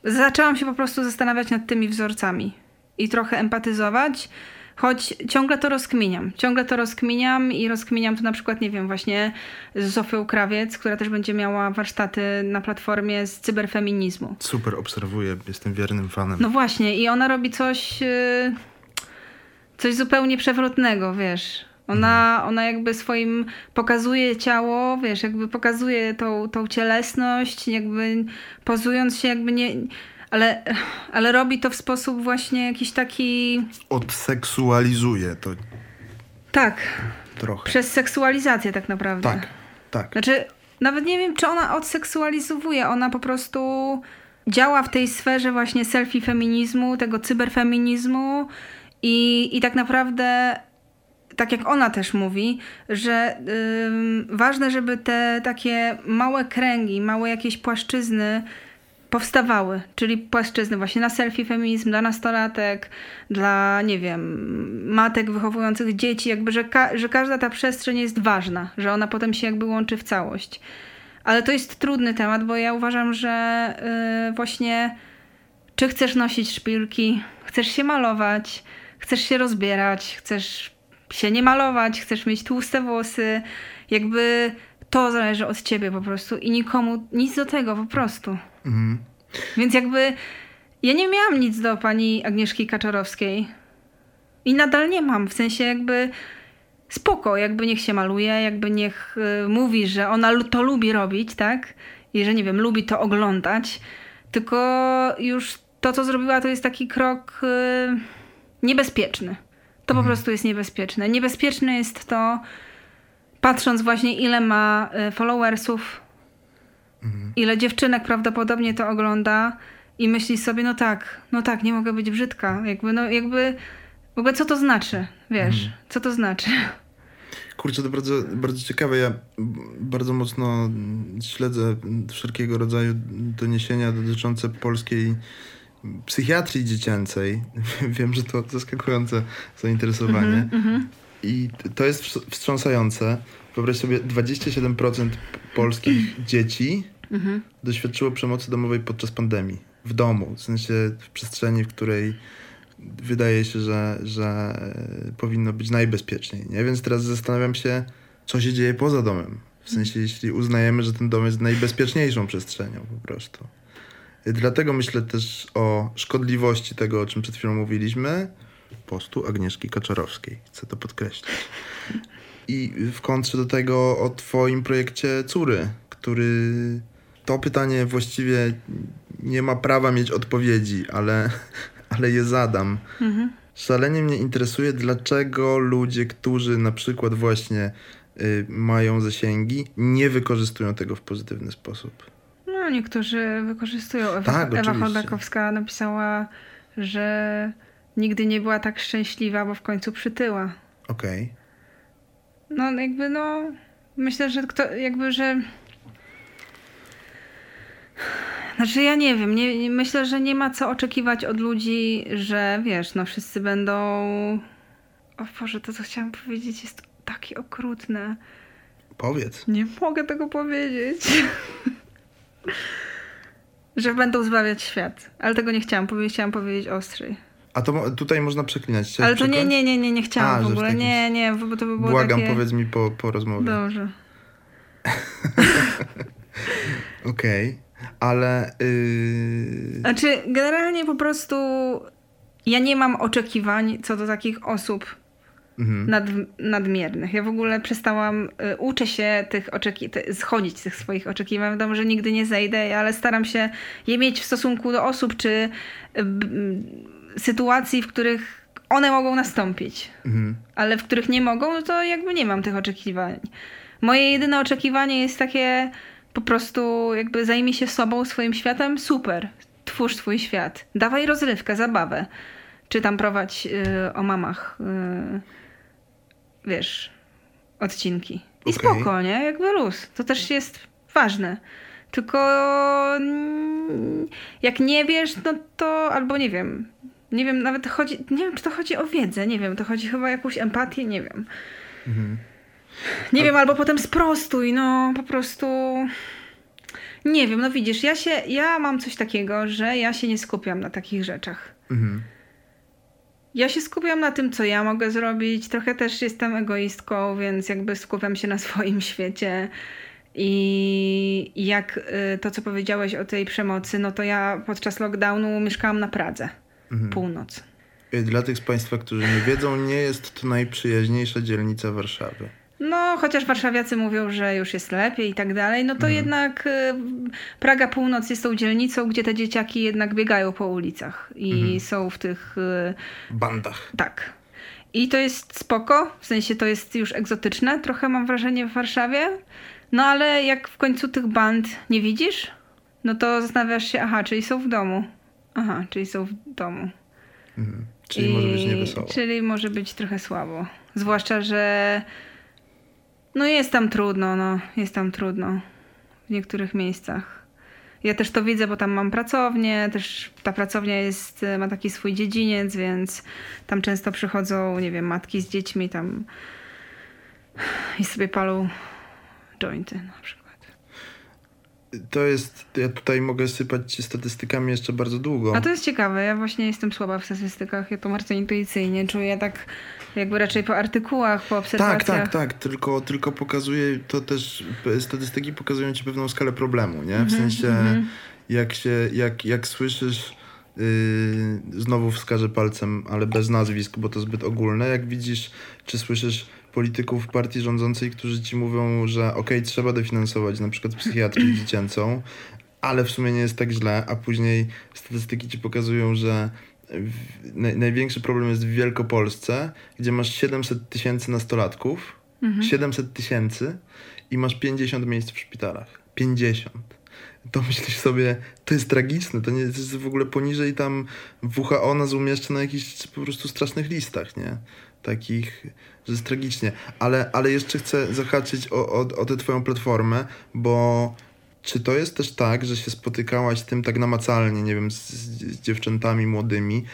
zaczęłam się po prostu zastanawiać nad tymi wzorcami i trochę empatyzować Choć ciągle to rozkminiam. Ciągle to rozkminiam i rozkminiam to na przykład, nie wiem, właśnie z Zofią Krawiec, która też będzie miała warsztaty na platformie z cyberfeminizmu. Super, obserwuję, jestem wiernym fanem. No właśnie i ona robi coś, y, coś zupełnie przewrotnego, wiesz. Ona, mhm. ona jakby swoim pokazuje ciało, wiesz, jakby pokazuje tą, tą cielesność, jakby pozując się jakby nie ale, ale robi to w sposób właśnie jakiś taki. Odseksualizuje to. Tak. Trochę. Przez seksualizację tak naprawdę. Tak, tak. Znaczy, nawet nie wiem, czy ona odseksualizuje. Ona po prostu działa w tej sferze właśnie selfie feminizmu, tego cyberfeminizmu i, i tak naprawdę tak jak ona też mówi, że ważne, żeby te takie małe kręgi, małe jakieś płaszczyzny powstawały, czyli płaszczyzny właśnie na selfie feminizm dla nastolatek, dla, nie wiem, matek wychowujących dzieci, jakby, że, ka że każda ta przestrzeń jest ważna, że ona potem się jakby łączy w całość. Ale to jest trudny temat, bo ja uważam, że yy, właśnie czy chcesz nosić szpilki, chcesz się malować, chcesz się rozbierać, chcesz się nie malować, chcesz mieć tłuste włosy, jakby to zależy od ciebie po prostu i nikomu nic do tego po prostu. Mhm. Więc jakby ja nie miałam nic do pani Agnieszki Kaczorowskiej i nadal nie mam, w sensie jakby spoko, jakby niech się maluje, jakby niech y, mówi, że ona to lubi robić, tak? I że nie wiem, lubi to oglądać, tylko już to, co zrobiła, to jest taki krok y, niebezpieczny. To mhm. po prostu jest niebezpieczne. Niebezpieczne jest to, patrząc właśnie ile ma y, followersów, mhm. ile dziewczynek prawdopodobnie to ogląda i myśli sobie, no tak, no tak, nie mogę być brzydka. Jakby, no jakby, w ogóle co to znaczy, wiesz, mhm. co to znaczy. Kurczę, to bardzo, bardzo ciekawe. Ja bardzo mocno śledzę wszelkiego rodzaju doniesienia dotyczące polskiej psychiatrii dziecięcej. Wiem, że to zaskakujące zainteresowanie. Mm -hmm, I to jest wstrząsające. Wyobraź sobie, 27% polskich dzieci -hmm. doświadczyło przemocy domowej podczas pandemii. W domu, w sensie w przestrzeni, w której wydaje się, że, że powinno być najbezpieczniej. Nie? Więc teraz zastanawiam się, co się dzieje poza domem. W sensie, jeśli uznajemy, że ten dom jest najbezpieczniejszą przestrzenią po prostu. Dlatego myślę też o szkodliwości tego, o czym przed chwilą mówiliśmy, postu Agnieszki Kaczorowskiej. Chcę to podkreślić. I w kontrze do tego o twoim projekcie Córy, który to pytanie właściwie nie ma prawa mieć odpowiedzi, ale, ale je zadam. Mhm. Szalenie mnie interesuje, dlaczego ludzie, którzy na przykład właśnie y, mają zasięgi, nie wykorzystują tego w pozytywny sposób niektórzy wykorzystują. Ewa, tak, Ewa Chodakowska napisała, że nigdy nie była tak szczęśliwa, bo w końcu przytyła. Okej. Okay. No jakby no, myślę, że kto, jakby, że... Znaczy ja nie wiem, nie, myślę, że nie ma co oczekiwać od ludzi, że wiesz, no wszyscy będą... O Boże, to co chciałam powiedzieć jest takie okrutne. Powiedz. Nie mogę tego powiedzieć. Że będą zbawiać świat. Ale tego nie chciałam powiedzieć, chciałam powiedzieć ostrzej. A to tutaj można przeklinać. Chciałeś Ale to nie, nie, nie, nie, nie chciałam A, w ogóle. Nie, nie, bo to by było Błagam, takie... powiedz mi po, po rozmowie. Dobrze. Okej, okay. ale... Yy... Znaczy, generalnie po prostu ja nie mam oczekiwań co do takich osób, mhm. nad, nadmiernych. Ja w ogóle przestałam, y, uczę się tych oczekiwań, schodzić z tych swoich oczekiwań. Wiadomo, że nigdy nie zejdę, ale staram się je mieć w stosunku do osób, czy y, y, sytuacji, w których one mogą nastąpić, mhm. ale w których nie mogą, no to jakby nie mam tych oczekiwań. Moje jedyne oczekiwanie jest takie po prostu jakby zajmij się sobą, swoim światem, super. Twórz swój świat. Dawaj rozrywkę, zabawę. Czy tam prowadź y, o mamach. Y, wiesz, odcinki. I okay. spoko, nie? Jakby luz. To też jest ważne. Tylko jak nie wiesz, no to albo nie wiem. Nie wiem, nawet chodzi, nie wiem, czy to chodzi o wiedzę, nie wiem, to chodzi chyba o jakąś empatię, nie wiem. Mhm. Nie A... wiem, albo potem sprostuj, no po prostu. Nie wiem, no widzisz, ja się, ja mam coś takiego, że ja się nie skupiam na takich rzeczach. Mhm ja się skupiam na tym, co ja mogę zrobić. Trochę też jestem egoistką, więc jakby skupiam się na swoim świecie. I jak y, to, co powiedziałeś o tej przemocy, no to ja podczas lockdownu mieszkałam na Pradze, mhm. północ. Dla tych z Państwa, którzy nie wiedzą, nie jest to najprzyjaźniejsza dzielnica Warszawy. No, chociaż warszawiacy mówią, że już jest lepiej i tak dalej, no to mhm. jednak y, Praga Północ jest tą dzielnicą, gdzie te dzieciaki jednak biegają po ulicach i mhm. są w tych... Y, Bandach. Tak. I to jest spoko, w sensie to jest już egzotyczne, trochę mam wrażenie w Warszawie. No ale jak w końcu tych band nie widzisz, no to zastanawiasz się, aha, czyli są w domu. Aha, czyli są w domu. Mhm. Czyli I, może być niewesoło. Czyli może być trochę słabo. Zwłaszcza, że no jest tam trudno, no. Jest tam trudno. W niektórych miejscach. Ja też to widzę, bo tam mam pracownię, też ta pracownia jest, ma taki swój dziedziniec, więc tam często przychodzą, nie wiem, matki z dziećmi tam i sobie palą jointy na przykład. To jest, ja tutaj mogę sypać ci statystykami jeszcze bardzo długo. A to jest ciekawe, ja właśnie jestem słaba w statystykach, ja to bardzo intuicyjnie czuję, tak jakby raczej po artykułach, po obserwacjach. Tak, tak, tak, tylko, tylko pokazuje, to też statystyki pokazują ci pewną skalę problemu, nie? W Mhm, sensie, jak się, jak, jak słyszysz, yy, znowu wskażę palcem, ale bez nazwisk, bo to zbyt ogólne, jak widzisz, czy słyszysz polityków partii rządzącej, którzy ci mówią, że okej, trzeba dofinansować na przykład psychiatrię dziecięcą, ale w sumie nie jest tak źle, a później statystyki ci pokazują, że naj, największy problem jest w Wielkopolsce, gdzie masz 700 tysięcy nastolatków, 700 tysięcy i masz 50 miejsc w szpitalach. 50. To myślisz sobie, to jest tragiczne, to nie to jest w ogóle poniżej tam WHO nas umieszcza na jakichś po prostu strasznych listach, nie? Takich, że jest tragicznie. Ale, ale jeszcze chcę zahaczyć o, o, o tę twoją platformę, bo czy to jest też tak, że się spotykałaś z tym tak namacalnie, nie wiem, z, z dziewczętami młodymi,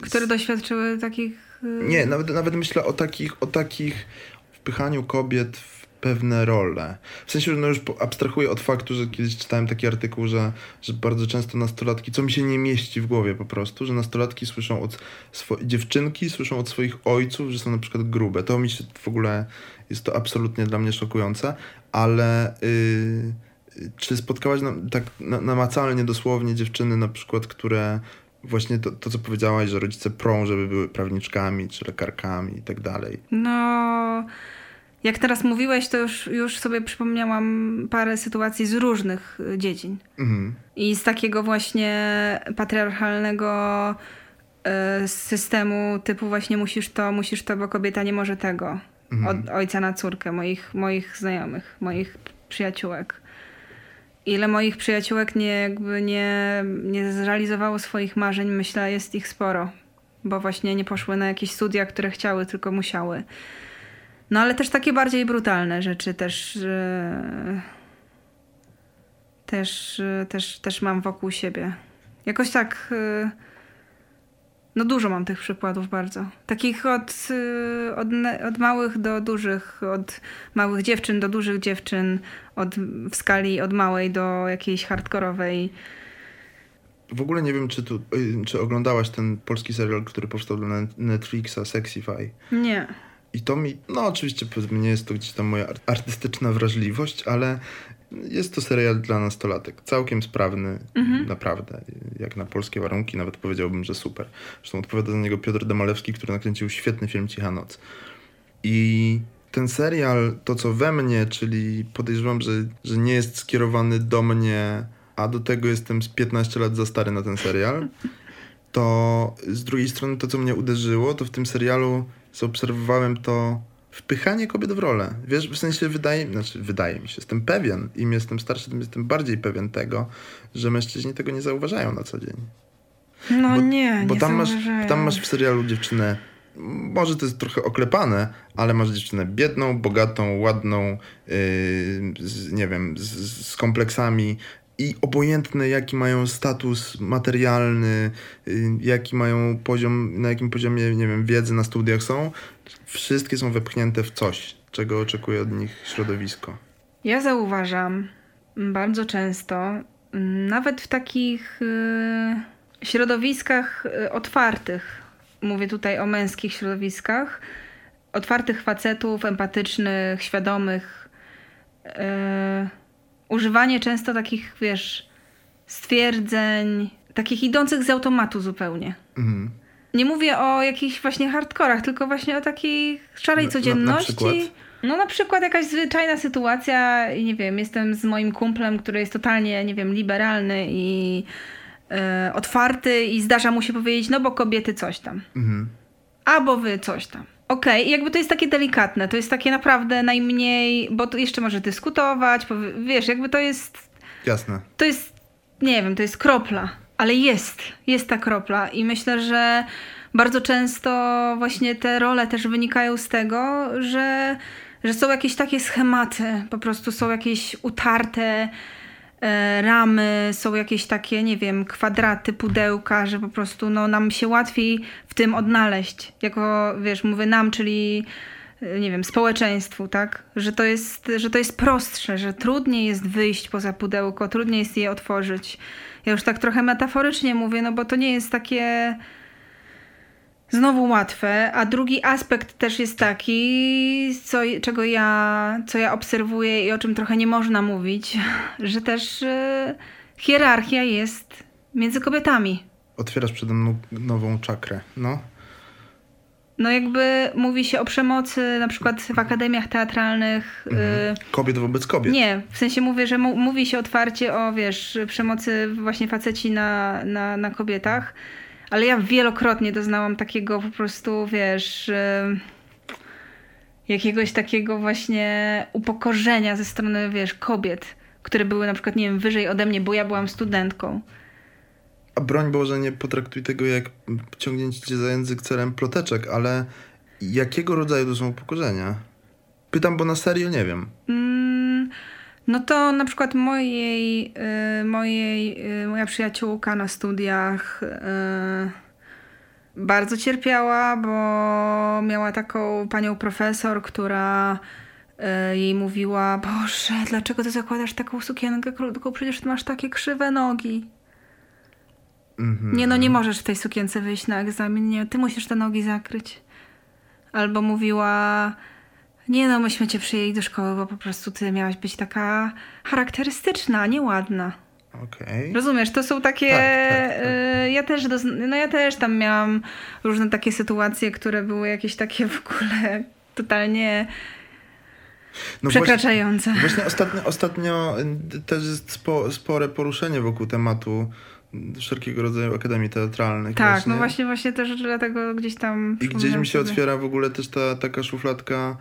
Które doświadczyły takich... y, nie, nawet, nawet myślę o takich, o takich wpychaniu kobiet w pewne role. W sensie, że no już abstrahuję od faktu, że kiedyś czytałem taki artykuł, że, że bardzo często nastolatki, co mi się nie mieści w głowie po prostu, że nastolatki słyszą od swo- dziewczynki słyszą od swoich ojców, że są na przykład grube. To mi się w ogóle, jest to absolutnie dla mnie szokujące, ale yy, czy spotkałaś na, tak na, namacalnie, dosłownie dziewczyny na przykład, które właśnie to, to, co powiedziałaś, że rodzice prą, żeby były prawniczkami czy lekarkami i tak dalej. No, jak teraz mówiłeś, to już, już sobie przypomniałam parę sytuacji z różnych y, dziedzin. Mhm. I z takiego właśnie patriarchalnego y, systemu typu właśnie musisz to, musisz to, bo kobieta nie może tego. Od ojca na córkę, moich, moich znajomych, moich przyjaciółek. Ile moich przyjaciółek nie, jakby nie, nie zrealizowało swoich marzeń, myślę, jest ich sporo. Bo właśnie nie poszły na jakieś studia, które chciały, tylko musiały. No ale też takie bardziej brutalne rzeczy też, też, też, też mam wokół siebie. Jakoś tak, e, no dużo mam tych przykładów bardzo. Takich od, e, od, od małych do dużych, od małych dziewczyn do dużych dziewczyn, od, w skali od małej do jakiejś hardkorowej. W ogóle nie wiem, czy, tu, y, czy oglądałaś ten polski serial, który powstał dla Net- Netflixa, Sexify. Nie. I to mi, no oczywiście nie jest to gdzieś tam moja ar- artystyczna wrażliwość, ale jest to serial dla nastolatek. Całkiem sprawny, naprawdę. Jak na polskie warunki nawet powiedziałbym, że super. Zresztą odpowiada za niego Piotr Demalewski, który nakręcił świetny film Cicha Noc. I ten serial, to co we mnie, czyli podejrzewam, że, że nie jest skierowany do mnie, a do tego jestem z 15 lat za stary na ten serial, to z drugiej strony to, co mnie uderzyło, to w tym serialu zaobserwowałem to wpychanie kobiet w rolę. Wiesz, w sensie wydaje, znaczy wydaje mi się, jestem pewien, im jestem starszy, tym jestem bardziej pewien tego, że mężczyźni tego nie zauważają na co dzień. No Bo- nie, Bo nie tam masz, zauważają. tam masz w serialu dziewczynę, może to jest trochę oklepane, ale masz dziewczynę biedną, bogatą, ładną, yy, z, nie wiem, z, z kompleksami i obojętne jaki mają status materialny, yy, jaki mają poziom, na jakim poziomie, nie wiem, wiedzy na studiach są, wszystkie są wepchnięte w coś, czego oczekuje od nich środowisko. Ja zauważam bardzo często, nawet w takich y, środowiskach y, otwartych, mówię tutaj o męskich środowiskach, otwartych facetów, empatycznych, świadomych, y, używanie często takich, wiesz, stwierdzeń, takich idących z automatu zupełnie. Mhm. Nie mówię o jakichś właśnie hardkorach, tylko właśnie o takiej szarej Na- na- na codzienności. przykład? No na przykład jakaś zwyczajna sytuacja i nie wiem, jestem z moim kumplem, który jest totalnie, nie wiem, liberalny i e, otwarty i zdarza mu się powiedzieć, no bo kobiety coś tam. Mhm. Albo wy coś tam. Okej, i jakby to jest takie delikatne, to jest takie naprawdę najmniej, bo tu jeszcze może dyskutować, wiesz, jakby to jest Jasne. to jest, nie wiem, to jest kropla, ale jest, jest ta kropla i myślę, że bardzo często właśnie te role też wynikają z tego, że, że są jakieś takie schematy, po prostu są jakieś utarte ramy, są jakieś takie, nie wiem, kwadraty, pudełka, że po prostu no, nam się łatwiej w tym odnaleźć. Jako, wiesz, mówię nam, czyli e, nie wiem, społeczeństwu, tak? Że to jest, że to jest prostsze, że trudniej jest wyjść poza pudełko, trudniej jest je otworzyć. Ja już tak trochę metaforycznie mówię, no bo to nie jest takie znowu łatwe, a drugi aspekt też jest taki, co, czego ja, co ja obserwuję i o czym trochę nie można mówić, że też e, hierarchia jest między kobietami. Otwierasz przede mną nową czakrę, no. No jakby mówi się o przemocy na przykład w akademiach teatralnych. Mhm. Kobiet wobec kobiet. Nie, w sensie mówię, że mówi się otwarcie o, wiesz, przemocy właśnie faceci na, na, na kobietach, ale ja wielokrotnie doznałam takiego po prostu, wiesz, jakiegoś takiego właśnie upokorzenia ze strony, wiesz, kobiet, które były na przykład, nie wiem, wyżej ode mnie, bo ja byłam studentką. A broń Boże, nie potraktuj tego jak ciągnięcie cię za język celem ploteczek, ale jakiego rodzaju to są upokorzenia? Pytam, bo na serio nie wiem. Mm, no to na przykład mojej, y, mojej y, moja przyjaciółka na studiach y, bardzo cierpiała, bo miała taką panią profesor, która jej mówiła, Boże, dlaczego ty zakładasz taką sukienkę krótką? Przecież ty masz takie krzywe nogi. Mm-hmm. Nie no, nie możesz w tej sukience wyjść na egzamin, nie, ty musisz te nogi zakryć. Albo mówiła, nie no, myśmy cię przyjęli do szkoły, bo po prostu ty miałaś być taka charakterystyczna, nieładna. Okej. Okay. Rozumiesz, to są takie. Tak, tak, tak. Y, ja też no ja też tam miałam różne takie sytuacje, które były jakieś takie w ogóle totalnie no przekraczające. Właśnie, właśnie ostatnio, ostatnio też jest spo, spore poruszenie wokół tematu wszelkiego rodzaju akademii teatralnych. Tak, właśnie. no właśnie, właśnie też dlatego gdzieś tam. I gdzieś mi się sobie. otwiera w ogóle też ta taka szufladka,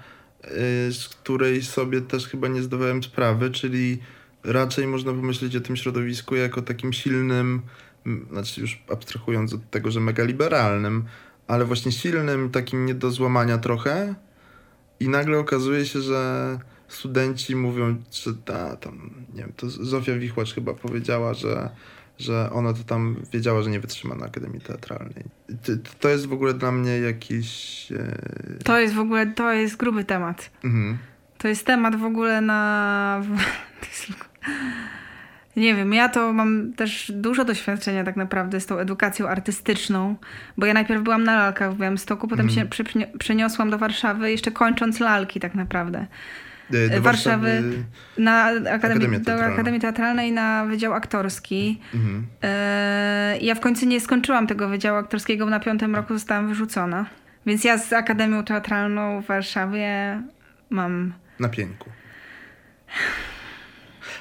z której sobie też chyba nie zdawałem sprawy, czyli raczej można pomyśleć o tym środowisku jako takim silnym, znaczy już abstrahując od tego, że mega liberalnym, ale właśnie silnym, takim nie do złamania trochę. I nagle okazuje się, że studenci mówią, że ta, tam, nie wiem, to Zofia Wichłacz chyba powiedziała, że że ona to tam wiedziała, że nie wytrzyma na Akademii Teatralnej. To jest w ogóle dla mnie jakiś... E... To jest w ogóle, to jest gruby temat. Mhm. To jest temat w ogóle na... Nie wiem, ja to mam też dużo doświadczenia tak naprawdę z tą edukacją artystyczną, bo ja najpierw byłam na lalkach w Białymstoku, potem mm. się przeniosłam do Warszawy, jeszcze kończąc lalki tak naprawdę. E, do Warszawy, na Akademii, do Akademii Teatralnej na Wydział Aktorski. Mhm. E, ja w końcu nie skończyłam tego Wydziału Aktorskiego, bo na piątym roku zostałam wyrzucona. Więc ja z Akademią Teatralną w Warszawie mam... Na pieńku.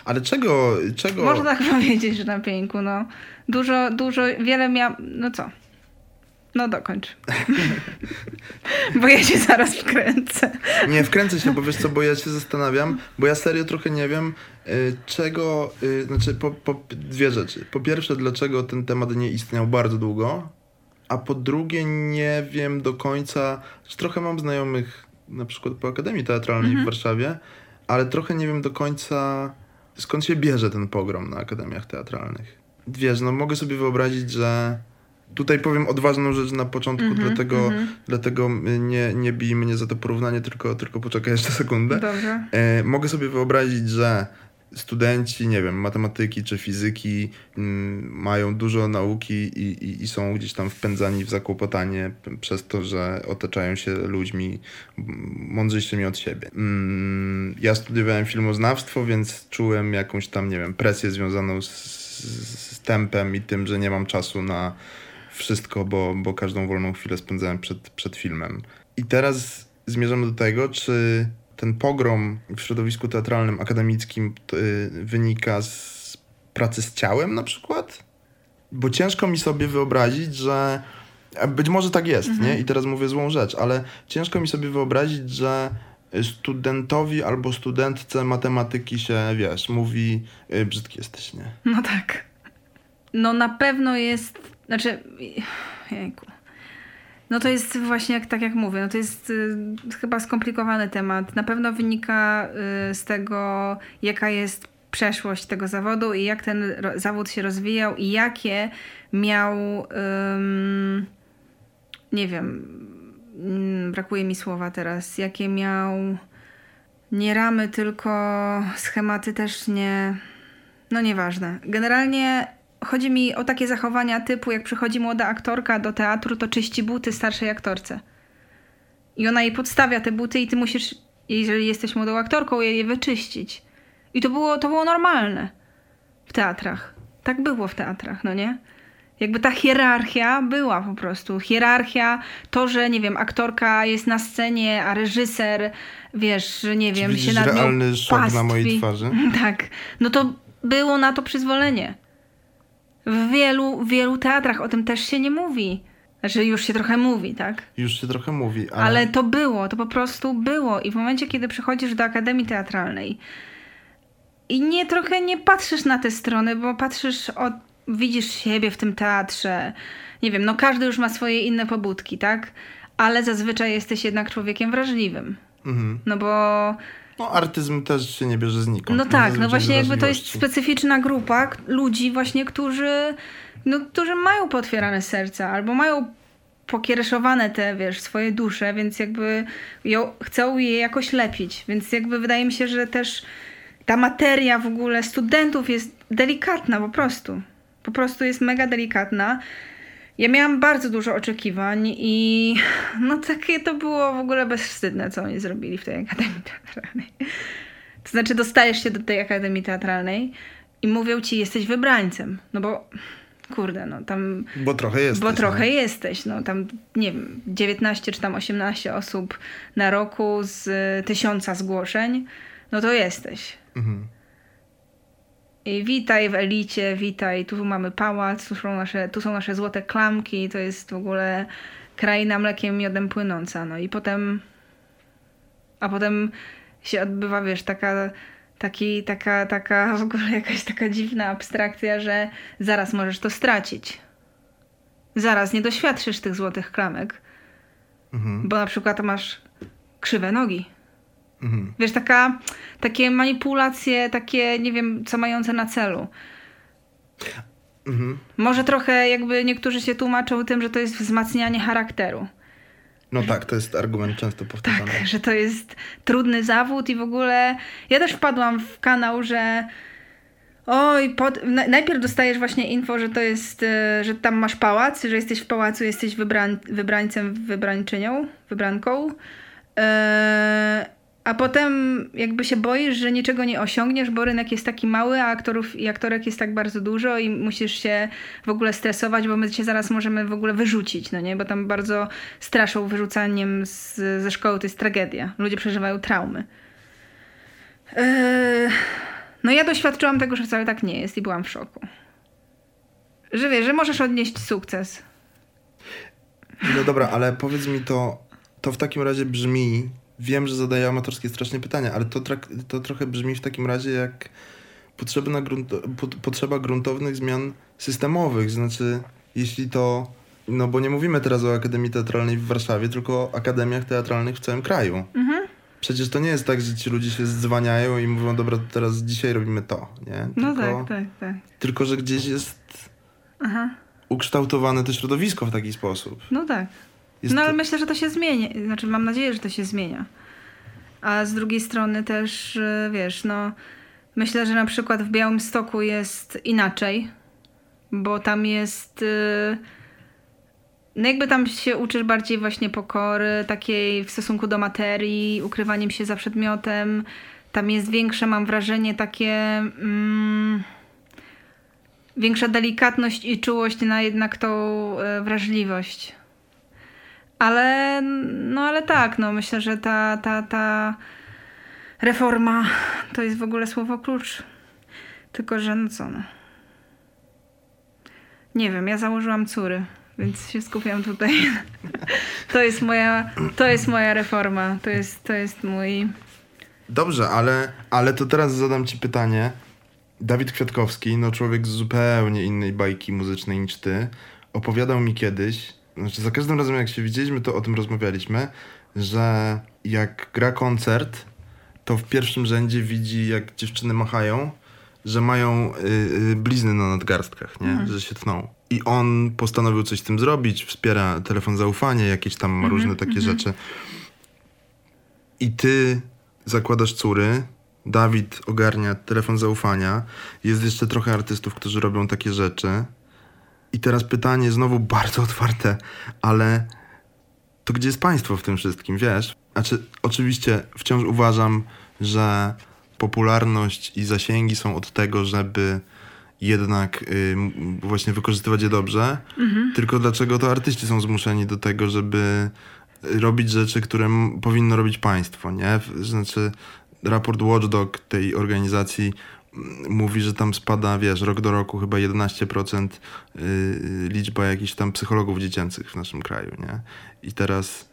Ale czego, czego... Można tak powiedzieć, że na pieńku, no. Dużo, dużo, wiele miałam... No co? No dokończ. bo ja się zaraz wkręcę. Nie, wkręcę się, bo wiesz co, bo ja się zastanawiam, bo ja serio trochę nie wiem, y, czego, y, znaczy po, po, dwie rzeczy. Po pierwsze, dlaczego ten temat nie istniał bardzo długo, a po drugie nie wiem do końca, trochę mam znajomych na przykład po Akademii Teatralnej mhm. w Warszawie, ale trochę nie wiem do końca skąd się bierze ten pogrom na akademiach teatralnych. Wiesz, no mogę sobie wyobrazić, że Tutaj powiem odważną rzecz na początku, mm -hmm, dlatego, mm -hmm. dlatego nie, nie bij mnie za to porównanie, tylko, tylko poczekaj jeszcze sekundę. Dobrze. E, mogę sobie wyobrazić, że studenci, nie wiem, matematyki czy fizyki mm, mają dużo nauki i, i, i, są gdzieś tam wpędzani w zakłopotanie przez to, że otaczają się ludźmi mądrzejszymi od siebie. Mm, ja studiowałem filmoznawstwo, więc czułem jakąś tam, nie wiem, presję związaną z, z tempem i tym, że nie mam czasu na wszystko, bo, bo każdą wolną chwilę spędzałem przed, przed filmem. I teraz zmierzamy do tego, czy ten pogrom w środowisku teatralnym, akademickim y, wynika z pracy z ciałem na przykład? Bo ciężko mi sobie wyobrazić, że być może tak jest, mhm. nie? I teraz mówię złą rzecz, ale ciężko mi sobie wyobrazić, że studentowi albo studentce matematyki się, wiesz, mówi y, brzydki jesteś, nie? No tak. No na pewno jest znaczy, jejku. No to jest właśnie jak, tak jak mówię, no to jest y, chyba skomplikowany temat. Na pewno wynika y, z tego, jaka jest przeszłość tego zawodu i jak ten zawód się rozwijał i jakie miał, nie wiem, mm, brakuje mi słowa teraz, jakie miał nie ramy, tylko schematy też nie, no nieważne. Generalnie chodzi mi o takie zachowania typu, jak przychodzi młoda aktorka do teatru, to czyści buty starszej aktorce. I ona jej podstawia te buty i ty musisz, jeżeli jesteś młodą aktorką, je, je wyczyścić. I to było, to było normalne w teatrach. Tak było w teatrach, no nie? Jakby ta hierarchia była po prostu. Hierarchia, to, że nie wiem, aktorka jest na scenie, a reżyser, wiesz, nie wiem, Czy się nad nią realny szok pastwi. na mojej twarzy? Tak. No to było na to przyzwolenie. W wielu, wielu teatrach o tym też się nie mówi. Znaczy już się trochę mówi, tak? Już się trochę mówi, ale... Ale to było, to po prostu było. I w momencie, kiedy przychodzisz do Akademii Teatralnej i nie trochę nie patrzysz na te strony, bo patrzysz, od, widzisz siebie w tym teatrze. Nie wiem, no każdy już ma swoje inne pobudki, tak? Ale zazwyczaj jesteś jednak człowiekiem wrażliwym. Mhm. No bo No artyzm też się nie bierze znikąd. no tak, no właśnie jakby to jest specyficzna grupa ludzi właśnie, którzy, no, którzy mają potwierane serca albo mają pokiereszowane te, wiesz, swoje dusze, więc jakby ją, chcą je jakoś lepić. Więc jakby wydaje mi się, że też ta materia w ogóle studentów jest delikatna po prostu. Po prostu jest mega delikatna. Ja miałam bardzo dużo oczekiwań i no takie to było w ogóle bezwstydne, co oni zrobili w tej Akademii Teatralnej. To znaczy dostajesz się do tej Akademii Teatralnej i mówią ci, jesteś wybrańcem. No bo kurde, no tam Bo trochę jest. bo trochę jesteś, no tam nie wiem, 19 czy tam 18 osób na roku z tysiąca zgłoszeń, no to jesteś. Mhm. Witaj w elicie, witaj, tu mamy pałac, tu są nasze, tu są nasze złote klamki, to jest w ogóle kraina mlekiem miodem płynąca, no i potem a potem się odbywa, wiesz, taka taki, taka, taka w ogóle jakaś taka dziwna abstrakcja, że zaraz możesz to stracić. Zaraz nie doświadczysz tych złotych klamek, Mhm. bo na przykład masz krzywe nogi. Mhm. Wiesz, taka, takie manipulacje, takie, nie wiem, co mające na celu. Mhm. Może trochę jakby niektórzy się tłumaczą tym, że to jest wzmacnianie charakteru. No tak, to jest argument często powtarzany. Tak, że to jest trudny zawód i w ogóle ja też wpadłam w kanał, że oj, pod... na- najpierw dostajesz właśnie info, że to jest, e, że tam masz pałac, że jesteś w pałacu, jesteś wybrań... wybrańcem, wybrańczynią, wybranką. E, A potem jakby się boisz, że niczego nie osiągniesz, bo rynek jest taki mały, a aktorów i aktorek jest tak bardzo dużo i musisz się w ogóle stresować, bo my cię zaraz możemy w ogóle wyrzucić, no nie? Bo tam bardzo straszą wyrzucaniem z, ze szkoły, to jest tragedia. Ludzie przeżywają traumy. Eee, no ja doświadczyłam tego, że wcale tak nie jest i byłam w szoku. Że wiesz, że możesz odnieść sukces. No dobra, ale powiedz mi to, to w takim razie brzmi, wiem, że zadaję amatorskie strasznie pytania, ale to, trak, to trochę brzmi w takim razie jak potrzebna grunt, pot- potrzeba gruntownych zmian systemowych, znaczy jeśli to, no bo nie mówimy teraz o Akademii Teatralnej w Warszawie, tylko o akademiach teatralnych w całym kraju. Mhm. Przecież to nie jest tak, że ci ludzie się zdzwaniają i mówią, dobra, teraz dzisiaj robimy to, nie? No Tylko, tak, tak, tak. tylko że gdzieś jest Aha. ukształtowane to środowisko w taki sposób. No tak. Jest no ale to- myślę, że to się zmienia. Znaczy, mam nadzieję, że to się zmienia. A z drugiej strony też, y, wiesz, no, myślę, że na przykład w Białymstoku jest inaczej, bo tam jest. y, No jakby tam się uczysz bardziej właśnie pokory, takiej w stosunku do materii, ukrywaniem się za przedmiotem. Tam jest większe, mam wrażenie, takie. Mm, większa delikatność i czułość na jednak tą y, wrażliwość. Ale, no ale tak, no myślę, że ta, ta, ta reforma to jest w ogóle słowo klucz. Tylko, że no co no. Nie wiem, ja założyłam córy, więc się skupiam tutaj. To jest moja, to jest moja reforma, to jest, to jest mój... Dobrze, ale, ale to teraz zadam ci pytanie. Dawid Kwiatkowski, no człowiek z zupełnie innej bajki muzycznej niż ty, opowiadał mi kiedyś, znaczy za każdym razem jak się widzieliśmy, to o tym rozmawialiśmy, że jak gra koncert, to w pierwszym rzędzie widzi jak dziewczyny machają że mają y, y, blizny na nadgarstkach, nie? Że się tną. I on postanowił coś z tym zrobić, wspiera telefon zaufania, jakieś tam różne takie rzeczy. I ty zakładasz córy, Dawid ogarnia telefon zaufania, jest jeszcze trochę artystów, którzy robią takie rzeczy. I teraz pytanie znowu bardzo otwarte, ale to gdzie jest państwo w tym wszystkim, wiesz? Znaczy, oczywiście wciąż uważam, że popularność i zasięgi są od tego, żeby jednak y, właśnie wykorzystywać je dobrze. Tylko dlaczego to artyści są zmuszeni do tego, żeby robić rzeczy, które powinno robić państwo, nie? Znaczy, raport Watchdog tej organizacji mówi, że tam spada, wiesz, rok do roku chyba 11% y, liczba jakichś tam psychologów dziecięcych w naszym kraju, nie? I teraz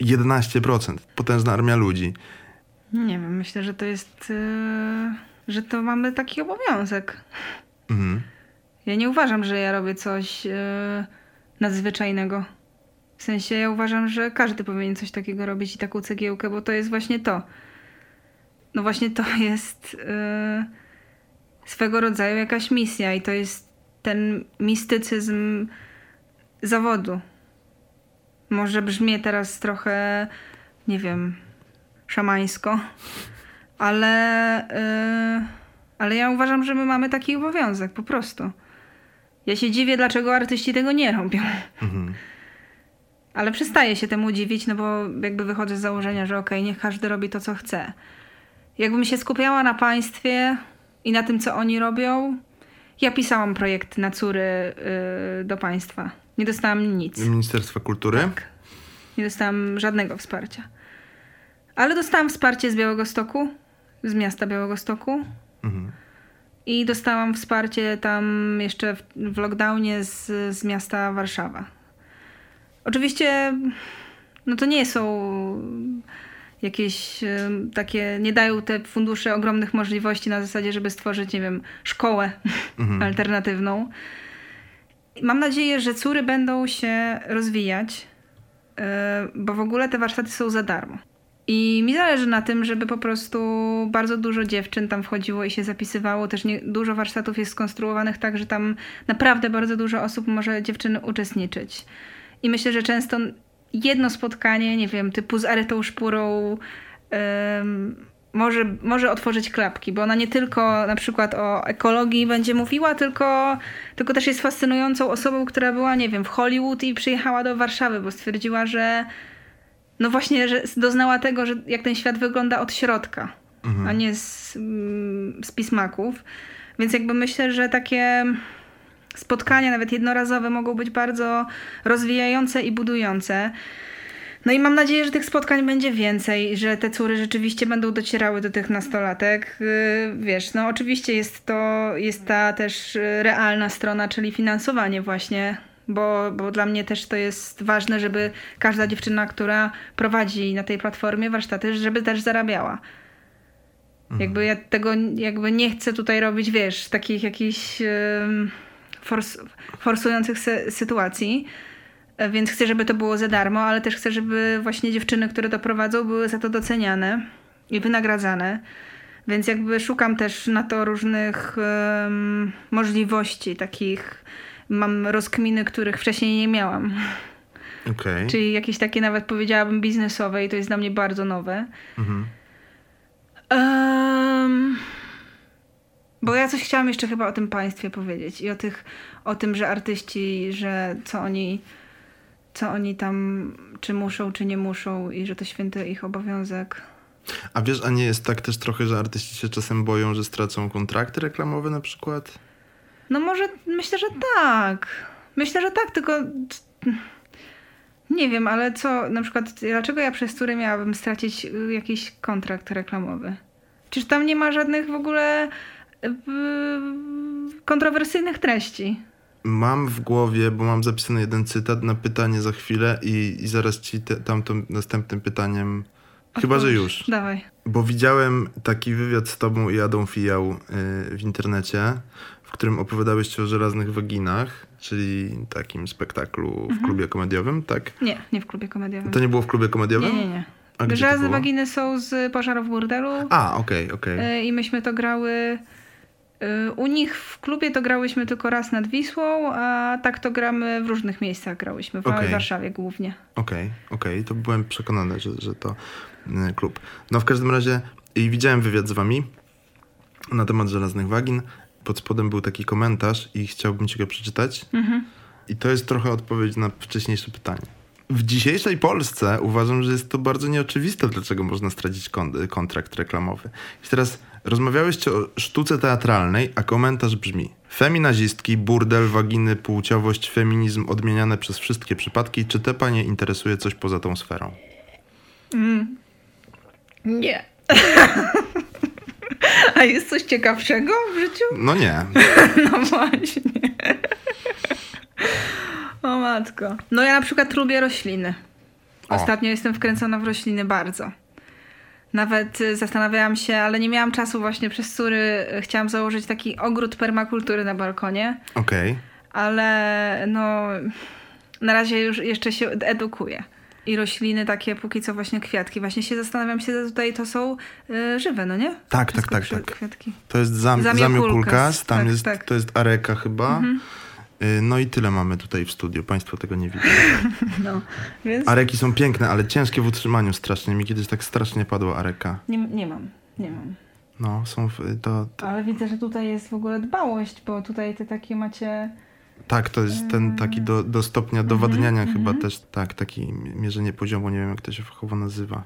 11%, potężna armia ludzi. Nie wiem, myślę, że to jest, yy, że to mamy taki obowiązek. Mhm. Ja nie uważam, że ja robię coś nadzwyczajnego. W sensie ja uważam, że każdy powinien coś takiego robić i taką cegiełkę, bo to jest właśnie to. No właśnie to jest yy, swego rodzaju jakaś misja i to jest ten mistycyzm zawodu. Może brzmi teraz trochę, nie wiem, szamańsko, ale, yy, ale ja uważam, że my mamy taki obowiązek po prostu. Ja się dziwię, dlaczego artyści tego nie robią. Mhm. Ale przestaję się temu dziwić, no bo jakby wychodzę z założenia, że okej, niech każdy robi to, co chce. Jakbym się skupiała na państwie i na tym, co oni robią, ja pisałam projekt na córy yy, do państwa. Nie dostałam nic. Ministerstwa Kultury? Tak. Nie dostałam żadnego wsparcia. Ale dostałam wsparcie z Białego Stoku, z miasta Białego Stoku. Mhm. I dostałam wsparcie tam jeszcze w, w lockdownie z, z miasta Warszawa. Oczywiście, no to nie są jakieś takie, nie dają te fundusze ogromnych możliwości na zasadzie, żeby stworzyć, nie wiem, szkołę alternatywną. Mam nadzieję, że córy będą się rozwijać, e, bo w ogóle te warsztaty są za darmo. I mi zależy na tym, żeby po prostu bardzo dużo dziewczyn tam wchodziło i się zapisywało. Też nie, dużo warsztatów jest skonstruowanych tak, że tam naprawdę bardzo dużo osób może dziewczyny uczestniczyć. I myślę, że często jedno spotkanie, nie wiem, typu z Aretą Szpurą em, może, może otworzyć klapki, bo ona nie tylko na przykład o ekologii będzie mówiła, tylko, tylko też jest fascynującą osobą, która była, nie wiem, w Hollywood i przyjechała do Warszawy, bo stwierdziła, że no właśnie, że doznała tego, że jak ten świat wygląda od środka, a nie z, mm, z pismaków. Więc jakby myślę, że takie spotkania, nawet jednorazowe, mogą być bardzo rozwijające i budujące. No i mam nadzieję, że tych spotkań będzie więcej, że te córy rzeczywiście będą docierały do tych nastolatek. Yy, Wiesz, no oczywiście jest to, jest ta też yy, realna strona, czyli finansowanie właśnie, bo, bo dla mnie też to jest ważne, żeby każda dziewczyna, która prowadzi na tej platformie warsztaty, żeby też zarabiała. Jakby ja tego jakby nie chcę tutaj robić, wiesz, takich jakichś em, fors, forsujących sy- sytuacji. E, Więc chcę, żeby to było za darmo, ale też chcę, żeby właśnie dziewczyny, które to prowadzą, były za to doceniane i wynagradzane. Więc jakby szukam też na to różnych em, możliwości, takich mam rozkminy, których wcześniej nie miałam. Okej. Czyli jakieś takie nawet powiedziałabym biznesowe i to jest dla mnie bardzo nowe. Mhm. Em, bo ja coś chciałam jeszcze chyba o tym państwie powiedzieć i o, tych, o tym, że artyści, że co oni, co oni tam, czy muszą, czy nie muszą i że to święty ich obowiązek. A wiesz, a nie jest tak też trochę, że artyści się czasem boją, że stracą kontrakty reklamowe na przykład? No może, myślę, że tak. Myślę, że tak, tylko nie wiem, ale co, na przykład, dlaczego ja przez który miałabym stracić jakiś kontrakt reklamowy? Czyż tam nie ma żadnych w ogóle kontrowersyjnych treści? Mam w głowie, bo mam zapisany jeden cytat na pytanie za chwilę i, i zaraz ci te, tamto następnym pytaniem, chyba że już. Dawaj. Bo widziałem taki wywiad z tobą i Adą Fijał y, w internecie, w którym opowiadałeś o żelaznych waginach, czyli takim spektaklu w Mhm. klubie komediowym, tak? Nie, nie w klubie komediowym. To nie było w klubie komediowym? Nie, nie, nie. A Żelazne waginy są z pożarów burdelu A, okej, okej. y, i myśmy to grały U nich w klubie to grałyśmy tylko raz nad Wisłą, a tak to gramy w różnych miejscach grałyśmy, w Okej. Warszawie głównie. Okej, okej, to byłem przekonany, że, że to y, klub. No w każdym razie i widziałem wywiad z wami na temat żelaznych wagin. Pod spodem był taki komentarz i chciałbym ci go przeczytać. I to jest trochę odpowiedź na wcześniejsze pytanie. W dzisiejszej Polsce uważam, że jest to bardzo nieoczywiste, dlaczego można stracić kon- kontrakt reklamowy. I teraz rozmawiałyście o sztuce teatralnej, a komentarz brzmi: Feminazistki, burdel, waginy, płciowość, feminizm odmieniane przez wszystkie przypadki. Czy te panie interesuje coś poza tą sferą? Nie. A jest coś ciekawszego w życiu? No nie. No właśnie. O matko. No ja na przykład lubię rośliny. O. Ostatnio jestem wkręcona w rośliny bardzo. Nawet y, zastanawiałam się, ale nie miałam czasu właśnie przez który chciałam założyć taki ogród permakultury na balkonie, Okej. ale no na razie już jeszcze się edukuję. I rośliny takie, póki co właśnie kwiatki. Właśnie się zastanawiam się, tutaj to są y, żywe, no nie? Tak, Wszystko tak, tak, tak. Kwiatki. To jest zam, Zamiokulkas. tam Tak, jest, tak. to jest areka chyba. Y, No i tyle mamy tutaj w studiu. Państwo tego nie widzą. No, więc Areki są piękne, ale ciężkie w utrzymaniu strasznie. Mi kiedyś tak strasznie padła areka. nie, nie mam, nie mam. No, są w, to, to... Ale widzę, że tutaj jest w ogóle dbałość, bo tutaj te takie macie... Tak, to jest ten taki do, do stopnia dowadniania chyba też, tak, taki mierzenie poziomu, nie wiem jak to się fachowo nazywa.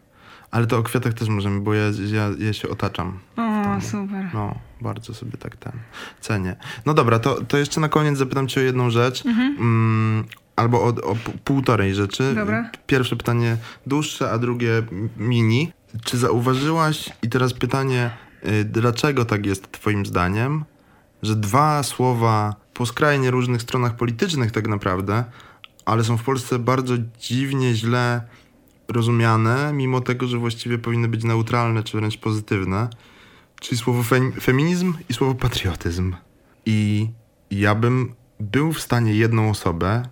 Ale to o kwiatach też możemy, bo ja, ja, ja się otaczam. O, super. No, bardzo sobie tak ten cenię. No dobra, to, to jeszcze na koniec zapytam cię o jedną rzecz. Mm, albo o, o półtorej rzeczy. Dobra. Pierwsze pytanie dłuższe, a drugie mini. Czy zauważyłaś, i teraz pytanie, y, dlaczego tak jest twoim zdaniem, że dwa słowa po skrajnie różnych stronach politycznych tak naprawdę, ale są w Polsce bardzo dziwnie, źle rozumiane, mimo tego, że właściwie powinny być neutralne czy wręcz pozytywne, czyli słowo fe- feminizm i słowo patriotyzm. I ja bym był w stanie jedną osobę,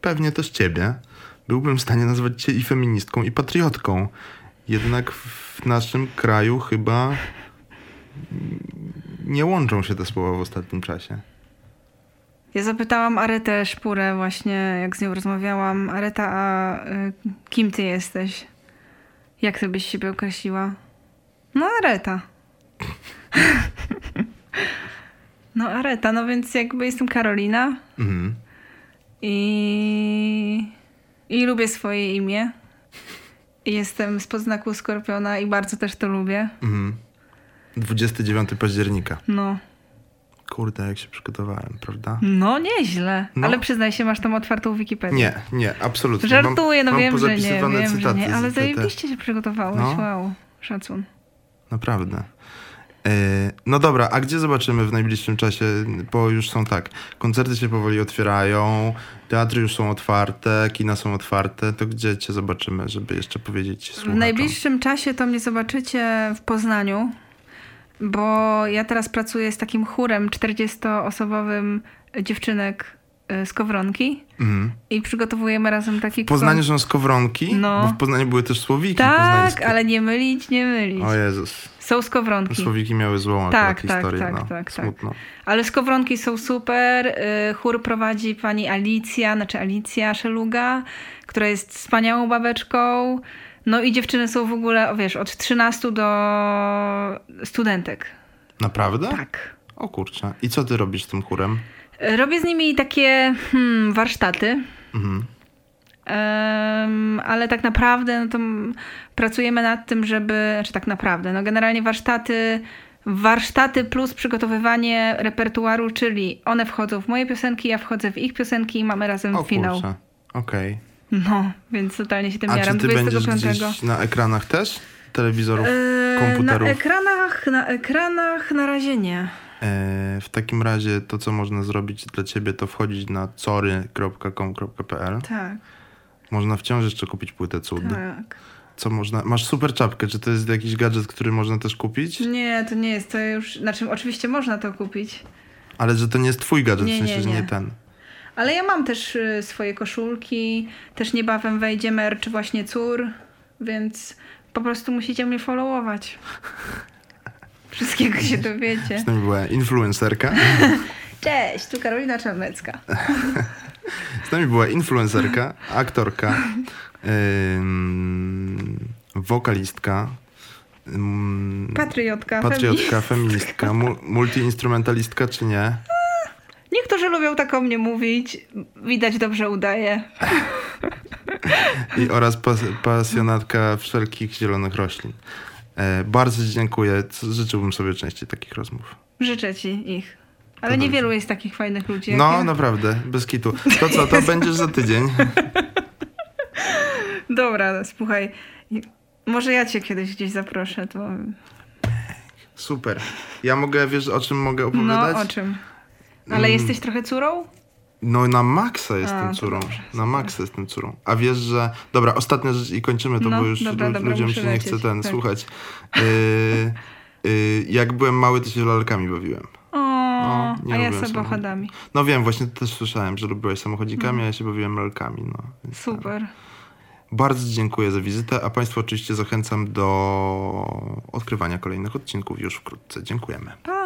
pewnie też ciebie, byłbym w stanie nazwać cię i feministką, i patriotką. Jednak w naszym kraju chyba nie łączą się te słowa w ostatnim czasie. Ja zapytałam Aretę Szpurę właśnie, jak z nią rozmawiałam. Areta, a y, kim ty jesteś? Jak ty byś siebie określiła? No Areta. no Areta, no więc jakby jestem Karolina Mhm. i, i lubię swoje imię. Jestem z podznaku Skorpiona i bardzo też to lubię. Mhm. 29 października. No, Kurde, jak się przygotowałem, prawda? no nieźle. No. Ale przyznaj się, masz tam otwartą Wikipedię. Nie, nie, absolutnie. Żartuję, no mam, wiem, mam że nie, wiem, że nie, ale zajebiście się przygotowałeś, No. wow, szacun. Naprawdę. E, No dobra, a gdzie zobaczymy w najbliższym czasie? Bo już są tak, koncerty się powoli otwierają, teatry już są otwarte, kina są otwarte, to gdzie cię zobaczymy, żeby jeszcze powiedzieć W słuchaczom? najbliższym czasie to mnie zobaczycie w Poznaniu, bo ja teraz pracuję z takim chórem 40-osobowym dziewczynek y, z Kowronki Mhm. i przygotowujemy razem taki W Poznaniu są skowronki, No. bo w Poznaniu były też słowiki Tak, ale nie mylić, nie mylić. O Jezus, Są z Kowronki. słowiki miały złą Tak, tak, historię, tak, no. tak, tak. Smutno. Ale skowronki są super. y, Chór prowadzi pani Alicja, znaczy Alicja Szeluga, która jest wspaniałą babeczką. No i dziewczyny są w ogóle, o wiesz, od 13 do studentek. Naprawdę? Tak. O kurczę. I co ty robisz z tym chórem? Robię z nimi takie hmm, warsztaty. Mhm. Em, ale tak naprawdę no to pracujemy nad tym, żeby, znaczy tak naprawdę, no generalnie warsztaty, warsztaty plus przygotowywanie repertuaru, czyli one wchodzą w moje piosenki, ja wchodzę w ich piosenki i mamy razem O finał. Okej. No, więc totalnie się tym A jaram. czy ty będziesz 25. gdzieś na ekranach też? Telewizorów, Eee, na komputerów? ekranach, na ekranach na razie nie. E, w takim razie to, co można zrobić dla ciebie, to wchodzić na cory.com.pl. Tak, Można wciąż jeszcze kupić płytę cud. tak. Co można? Masz super czapkę. Czy to jest jakiś gadżet, który można też kupić? Nie, to nie jest, to już, znaczy oczywiście można to kupić. Ale że to nie jest twój gadżet, Nie, w sensie, nie, że nie nie. ten. Ale ja mam też y, swoje koszulki, też niebawem wejdzie merch właśnie cór, więc po prostu musicie mnie followować. Wszystkiego się dowiecie. Z nami była influencerka. Cześć, tu Karolina Czarnecka. Z nami była influencerka, aktorka, ym, wokalistka, ym, Patriotka. patriotka, feminist- feministka, mu, multiinstrumentalistka czy nie? Niektórzy lubią tak o mnie mówić. Widać dobrze udaje. I oraz pas, pasjonatka wszelkich zielonych roślin. E, bardzo Ci dziękuję. Życzyłbym sobie częściej takich rozmów. Życzę ci ich. Ale To niewielu jest takich fajnych ludzi. No, ja. naprawdę, bez kitu. To co, to będziesz za tydzień? Dobra, słuchaj. Może ja cię kiedyś gdzieś zaproszę, to... Super. Ja mogę, wiesz, o czym mogę No, opowiadać? o czym? Ale Mm. jesteś trochę córą? No na maksa A, jestem to córą. dobrze, na super. maksa jestem córą. A wiesz, że... Dobra, ostatnia rzecz i kończymy to, No, bo już dobra, lu- dobra, ludziom się nie lecieć, chce ten tak. słuchać. Yy, yy, jak byłem mały, to się lalkami bawiłem. No, nie a ja samochodami. No wiem, właśnie też słyszałem, że lubiłeś samochodzikami, a ja się bawiłem lalkami. No, więc tak. Super. Bardzo dziękuję za wizytę, a Państwa oczywiście zachęcam do odkrywania kolejnych odcinków już wkrótce. Dziękujemy. Pa!